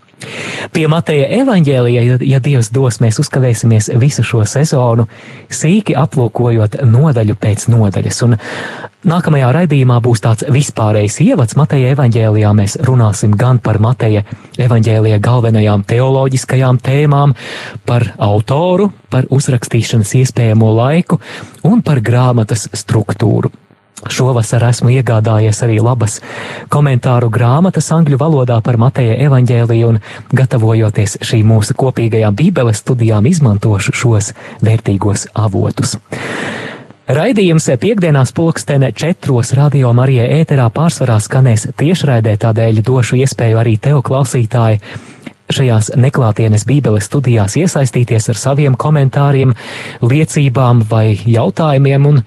Pie Mateja evaņģēlija, ja, ja Dievs dos, mēs uzkavēsimies visu šo sezonu, sīki aplūkojot nodaļu pēc nodaļas. Un nākamajā raidījumā būs tāds vispārējs ievads Mateja evaņģēlijā. Mēs runāsim gan par Mateja evaņģēlija galvenajām teoloģiskajām tēmām, par autoru, par uzrakstīšanas iespējamo laiku un par grāmatas struktūru. Šovasar esmu iegādājies arī labas komentāru grāmatas angļu valodā par Mateja evaņģēliju un gatavojoties šīm mūsu kopīgajām bībeles studijām izmantošu šos vērtīgos avotus. Raidījums piekdienās pulkstene četros radio Marijai ēterā pārsvarā skanēs tiešraidē, tādēļ došu iespēju arī tev, klausītāji, šajās neklātienes Bībeles studijās iesaistīties ar saviem komentāriem, liecībām vai jautājumiem un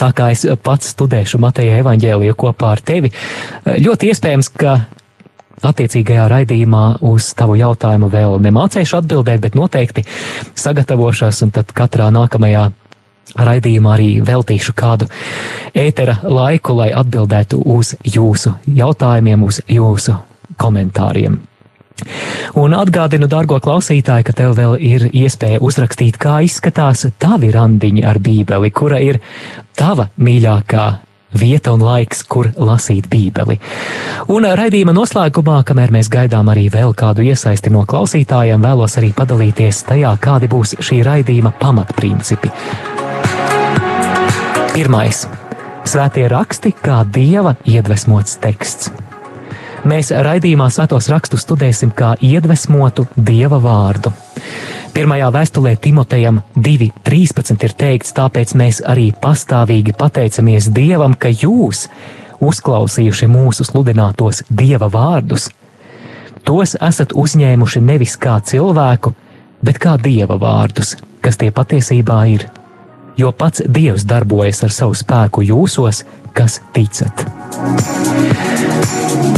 Tā kā es pats studēšu Mateja evaņģēliju kopā ar tevi, ļoti iespējams, ka attiecīgajā raidījumā uz tavu jautājumu vēl nemācēšu atbildēt, bet noteikti sagatavošos un tad katrā nākamajā raidījumā arī veltīšu kādu ētera laiku, lai atbildētu uz jūsu jautājumiem, uz jūsu komentāriem. Un atgādinu, dārgo klausītāju, ka tev vēl ir iespēja uzrakstīt, kā izskatās tavi randiņi ar Bībeli, kura ir tava mīļākā vieta un laiks, kur lasīt Bībeli. Un raidījuma noslēgumā, kamēr mēs gaidām arī vēl kādu iesaisti no klausītājiem, vēlos arī padalīties tajā, kādi būs šī raidījuma pamatprincipi. Pirmais - svētie raksti kā dieva iedvesmots teksts. Mēs raidījumā svētos rakstus studēsim kā iedvesmotu dieva vārdu. Pirmajā vēstulē Timotejam 2.13 ir teikts, tāpēc mēs arī pastāvīgi pateicamies Dievam, ka jūs, uzklausījuši mūsu sludinātos Dieva vārdus, tos esat uzņēmuši nevis kā cilvēku, bet kā Dieva vārdus, kas tie patiesībā ir. Jo pats Dievs darbojas ar savu spēku jūsos, kas ticat.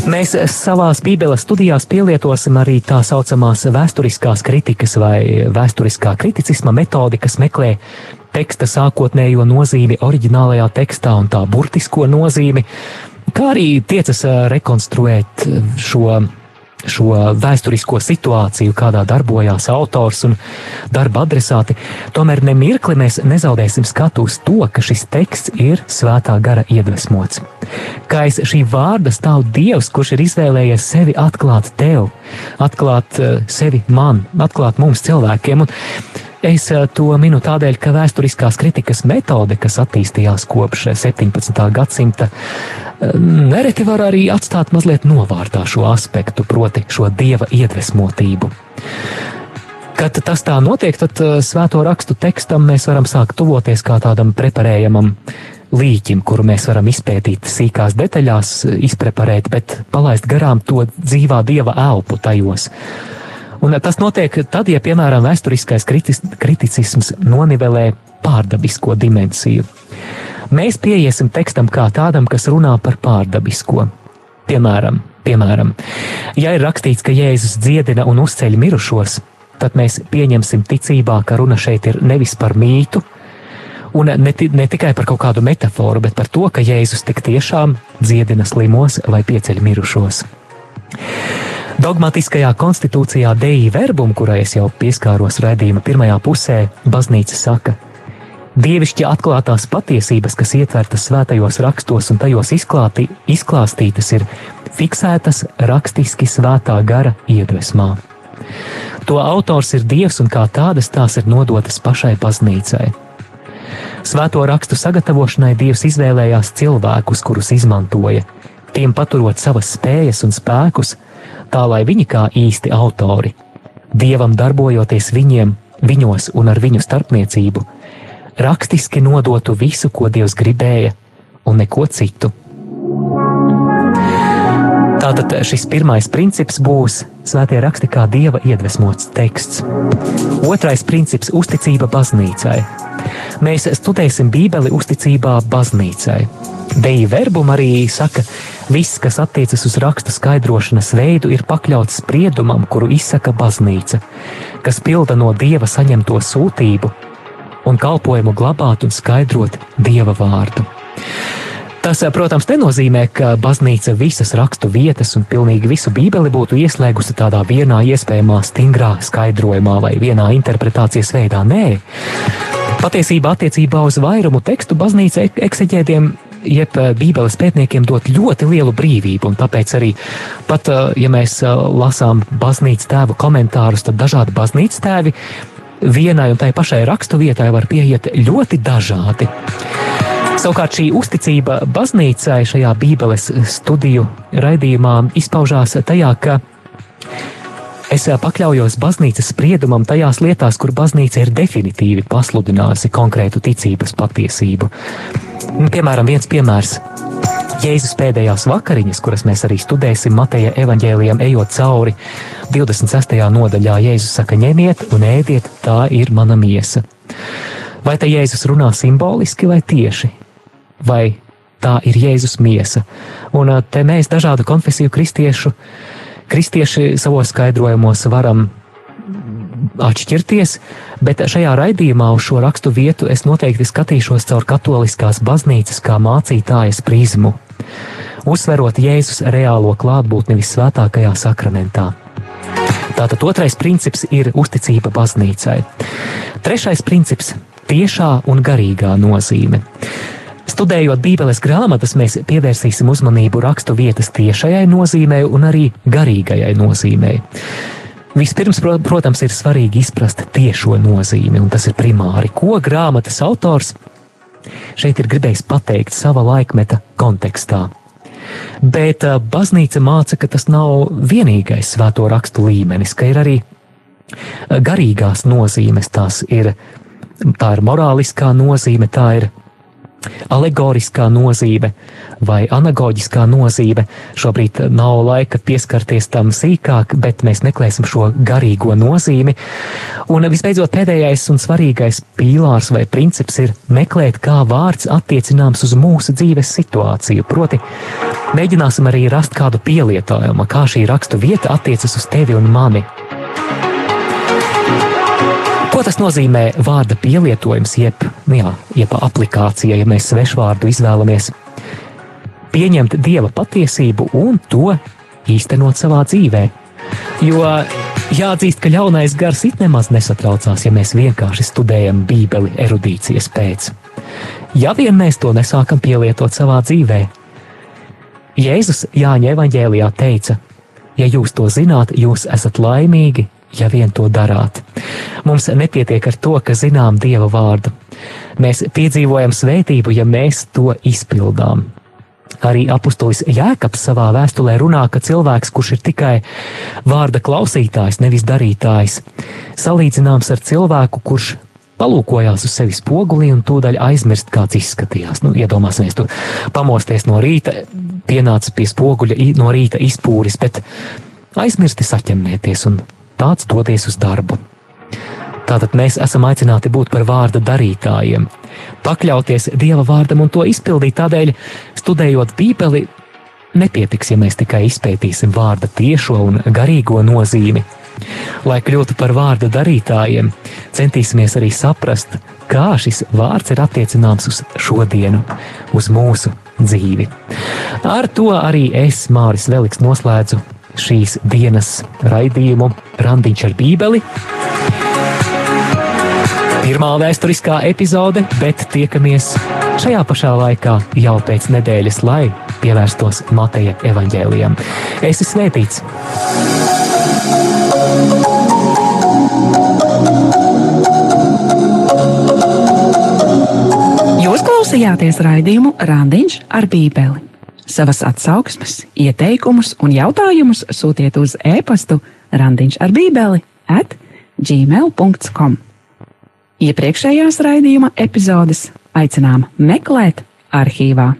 Mēs savās Bībeles studijās pielietosim arī tā saucamās vēsturiskās kritikas vai vēsturiskā kriticisma metodi, kas meklē teksta sākotnējo nozīmi oriģinālajā tekstā un tā burtisko nozīmi, kā arī tiecas rekonstruēt šo šo vēsturisko situāciju, kādā darbojās autors un darba adresāti, tomēr nemirkli mēs nezaudēsim skatu uz to, ka šis teksts ir svētā gara iedvesmots. Kā aiz šī vārda stāv Dievs, kurš ir izvēlējies sevi atklāt tev, atklāt uh, sevi man, atklāt mums cilvēkiem. Un Es eh, to minu tādēļ, ka vēsturiskās kritikas metode, kas attīstījās kopš 17. gadsimta, eh, nereti var arī atstāt mazliet novārtā šo aspektu, proti, šo dieva iedvesmotību. Kad tas tā notiek, tad eh, svēto rakstu tekstam mēs varam sākt tuvoties kā tādam preparējamam līķim, kuru mēs varam izpētīt sīkās detaļās, izpreparēt, bet palaist garām to dzīvā dieva elpu tajos. Un tas notiek tad, ja, piemēram, vēsturiskais kritis, kriticisms nonivelē pārdabisko dimensiju. Mēs pieiesim tekstam kā tādam, kas runā par pārdabisko. Piemēram, piemēram, ja ir rakstīts, ka Jēzus dziedina un uzceļ mirušos, tad mēs pieņemsim ticībā, ka runa šeit ir nevis par mītu, un ne, ne tikai par kaut kādu metaforu, bet par to, ka Jēzus tik tiešām dziedina slimos vai pieceļ mirušos. Dogmatiskajā konstitūcijā Deja verbum, kurai es jau pieskāros raidījuma pirmajā pusē, baznīca saka, Dievišķi atklātās patiesības, kas ietvertas svētajos rakstos un tajos izklāti, izklāstītas, ir fiksētas rakstiski svētā gara iedvesmā. To autors ir Dievs un kā tādas tās ir nodotas pašai baznīcai. Svēto rakstu sagatavošanai Dievs izvēlējās cilvēkus, kurus izmantoja, tiem paturot savas spējas un spēkus, tā lai viņi kā īsti autori, dievam darbojoties viņiem, viņos un ar viņu starpniecību, rakstiski nodotu visu, ko dievs gribēja, un neko citu. Tātad šis pirmais princips būs svētie raksti kā dieva iedvesmots teksts. Otrais princips - uzticība baznīcai. Mēs studēsim Bībeli uzticībā baznīcai. Deja verbum arī saka, viss, kas attiecas uz raksta skaidrošanas veidu, ir pakļauts spriedumam, kuru izsaka baznīca, kas pilda no dieva saņemto sūtību un kalpojumu glabāt un skaidrot dieva vārdu. Tas, protams, nenozīmē, ka baznīca visas rakstu vietas un pilnīgi visu bībeli būtu ieslēgusi tādā vienā iespējamā stingrā skaidrojumā vai vienā interpretācijas veidā. Nē, patiesībā attiecībā uz vairumu tekstu baznīca ekseģēdiem jeb eh, Bībeles pētniekiem dot ļoti lielu brīvību. Tāpēc arī, pat, eh, ja mēs eh, lasām baznīcas tēvu komentārus, tad dažādi baznīcas tēvi vienai un tai pašai rakstu vietai var pieiet ļoti dažādi. Savukārt šī uzticība baznīcai šajā Bībeles studiju raidījumā izpaužās tajā, ka Es pakļaujos baznīcas spriedumam tajās lietās, kur baznīca ir definitīvi pasludinājusi konkrētu ticības patiesību. Piemēram, viens piemērs. Jēzus pēdējās vakariņas, kuras mēs arī studēsim Mateja evaņģēlijam, ejot cauri 26. nodaļā, Jēzus saka: ņemiet un ēdiet, tā ir mana miesa. Vai te Jēzus runā simboliski vai tieši? Vai tā ir Jēzus miesa? Un te mēs dažādu konfesiju kristiešu, kristieši savos skaidrojumos varam atšķirties, bet šajā raidījumā uz šo rakstu vietu es noteikti skatīšos caur katoliskās baznīcas kā mācītājas prizmu, uzsverot Jēzus reālo klātbūtni visvētākajā sakramentā. Tātad otrais princips ir uzticība baznīcai. Trešais princips - tiešā un garīgā nozīme. Studējot Bībeles grāmatas, mēs pievērsīsim uzmanību rakstu vietas tiešajai nozīmei un arī garīgajai nozīmei. Vispirms, protams, ir svarīgi izprast tiešo nozīmi, un tas ir primāri, ko grāmatas autors šeit ir gribējis pateikt sava laikmeta kontekstā. Bet uh, baznīca māca, ka tas nav vienīgais svēto rakstu līmenis, ka ir arī garīgās nozīmes, tās ir, tā ir morāliskā nozīme, tā ir alegoriskā nozīme vai anagoģiskā nozīme. Šobrīd nav laika pieskarties tam sīkāk, bet mēs meklēsim šo garīgo nozīmi. Un visbeidzot, pēdējais un svarīgais pīlārs vai princips ir meklēt, kā vārds attiecināms uz mūsu dzīves situāciju. Proti, mēģināsim arī rast kādu pielietojumu, kā šī rakstu vieta attiecas uz tevi un mani. Ko tas nozīmē vārda pielietojums, jeb, nu jā, jeb aplikācija, ja mēs svešvārdu izvēlamies? Pieņemt dieva patiesību un to īstenot savā dzīvē, Jo jāatzīst, ka ļaunais gars it nemaz nesatraucās, ja mēs vienkārši studējam Bībeli erudīcijas pēc. Ja vien mēs to nesākam pielietot savā dzīvē. Jēzus Jāņa evanģēlijā teica: Ja jūs to zināt, jūs esat laimīgi, ja vien to darāt. Mums nepietiek ar to, ka zinām Dieva vārdu. Mēs piedzīvojam svētību, ja mēs to izpildām. Arī apustulis Jēkabs savā vēstulē runā, ka cilvēks, kurš ir tikai vārda klausītājs, nevis darītājs, salīdzināms ar cilvēku, kurš palūkojās uz sevi spogulī un tūdaļ aizmirst, kāds izskatījās. Nu, iedomāsimies, tu pamosties no rīta, pienācis pie spoguļa no rīta izpūris, bet aizmirsti saķemmēties un tāds doties uz darbu. Tātad mēs esam aicināti būt par vārda darītājiem, pakļauties Dieva vārdam un to izpildīt. Tādēļ, studējot Bībeli, nepietiks, ja mēs tikai izpētīsim vārda tiešo un garīgo nozīmi. Lai kļūtu par vārda darītājiem, centīsimies arī saprast, kā šis vārds ir attiecināms uz šodienu, uz mūsu dzīvi. Ar to arī es, Māris Veliks, noslēdzu šīs dienas raidījumu Randiņš ar Bībeli pirmā vēsturiskā epizode, bet tiekamies šajā pašā laikā jau pēc nedēļas, lai pievērstos Mateja evaņģēlijam. Es esmu svētīts! Jūs klausījāties raidījumu Randiņš ar Bībeli. Savas atsauksmes, ieteikumus un jautājumus sūtiet uz e-pastu Randiņš ar Bībeli at gmail.com. Iepriekšējās raidījuma epizodes aicinām meklēt arhīvā.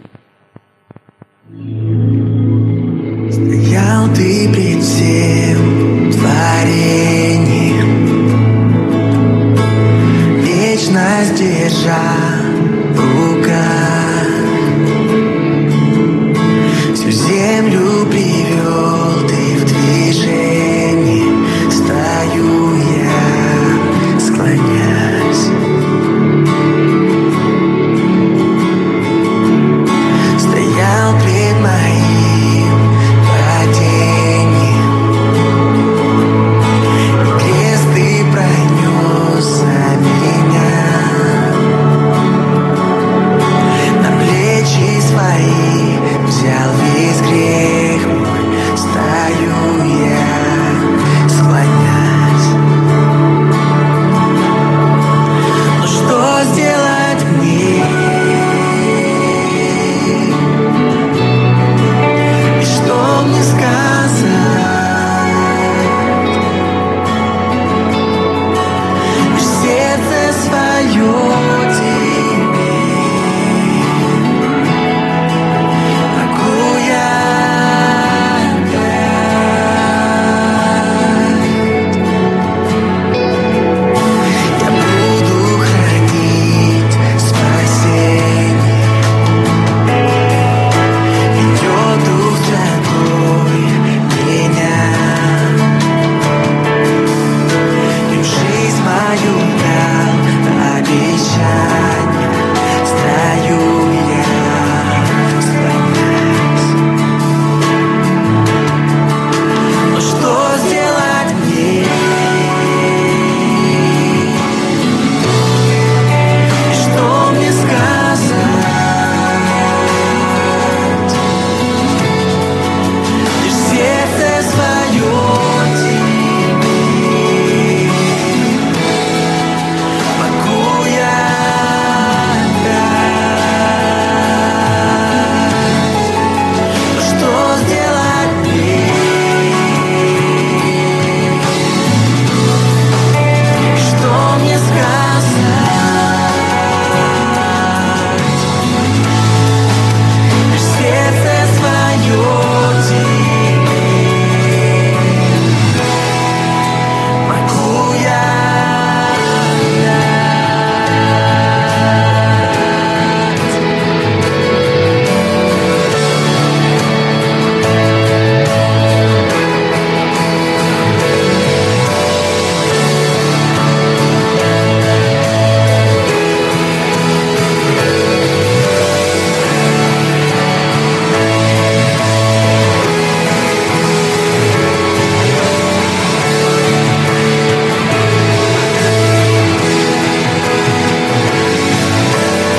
Стоял ты пред всем творением Вечность держал землю привел.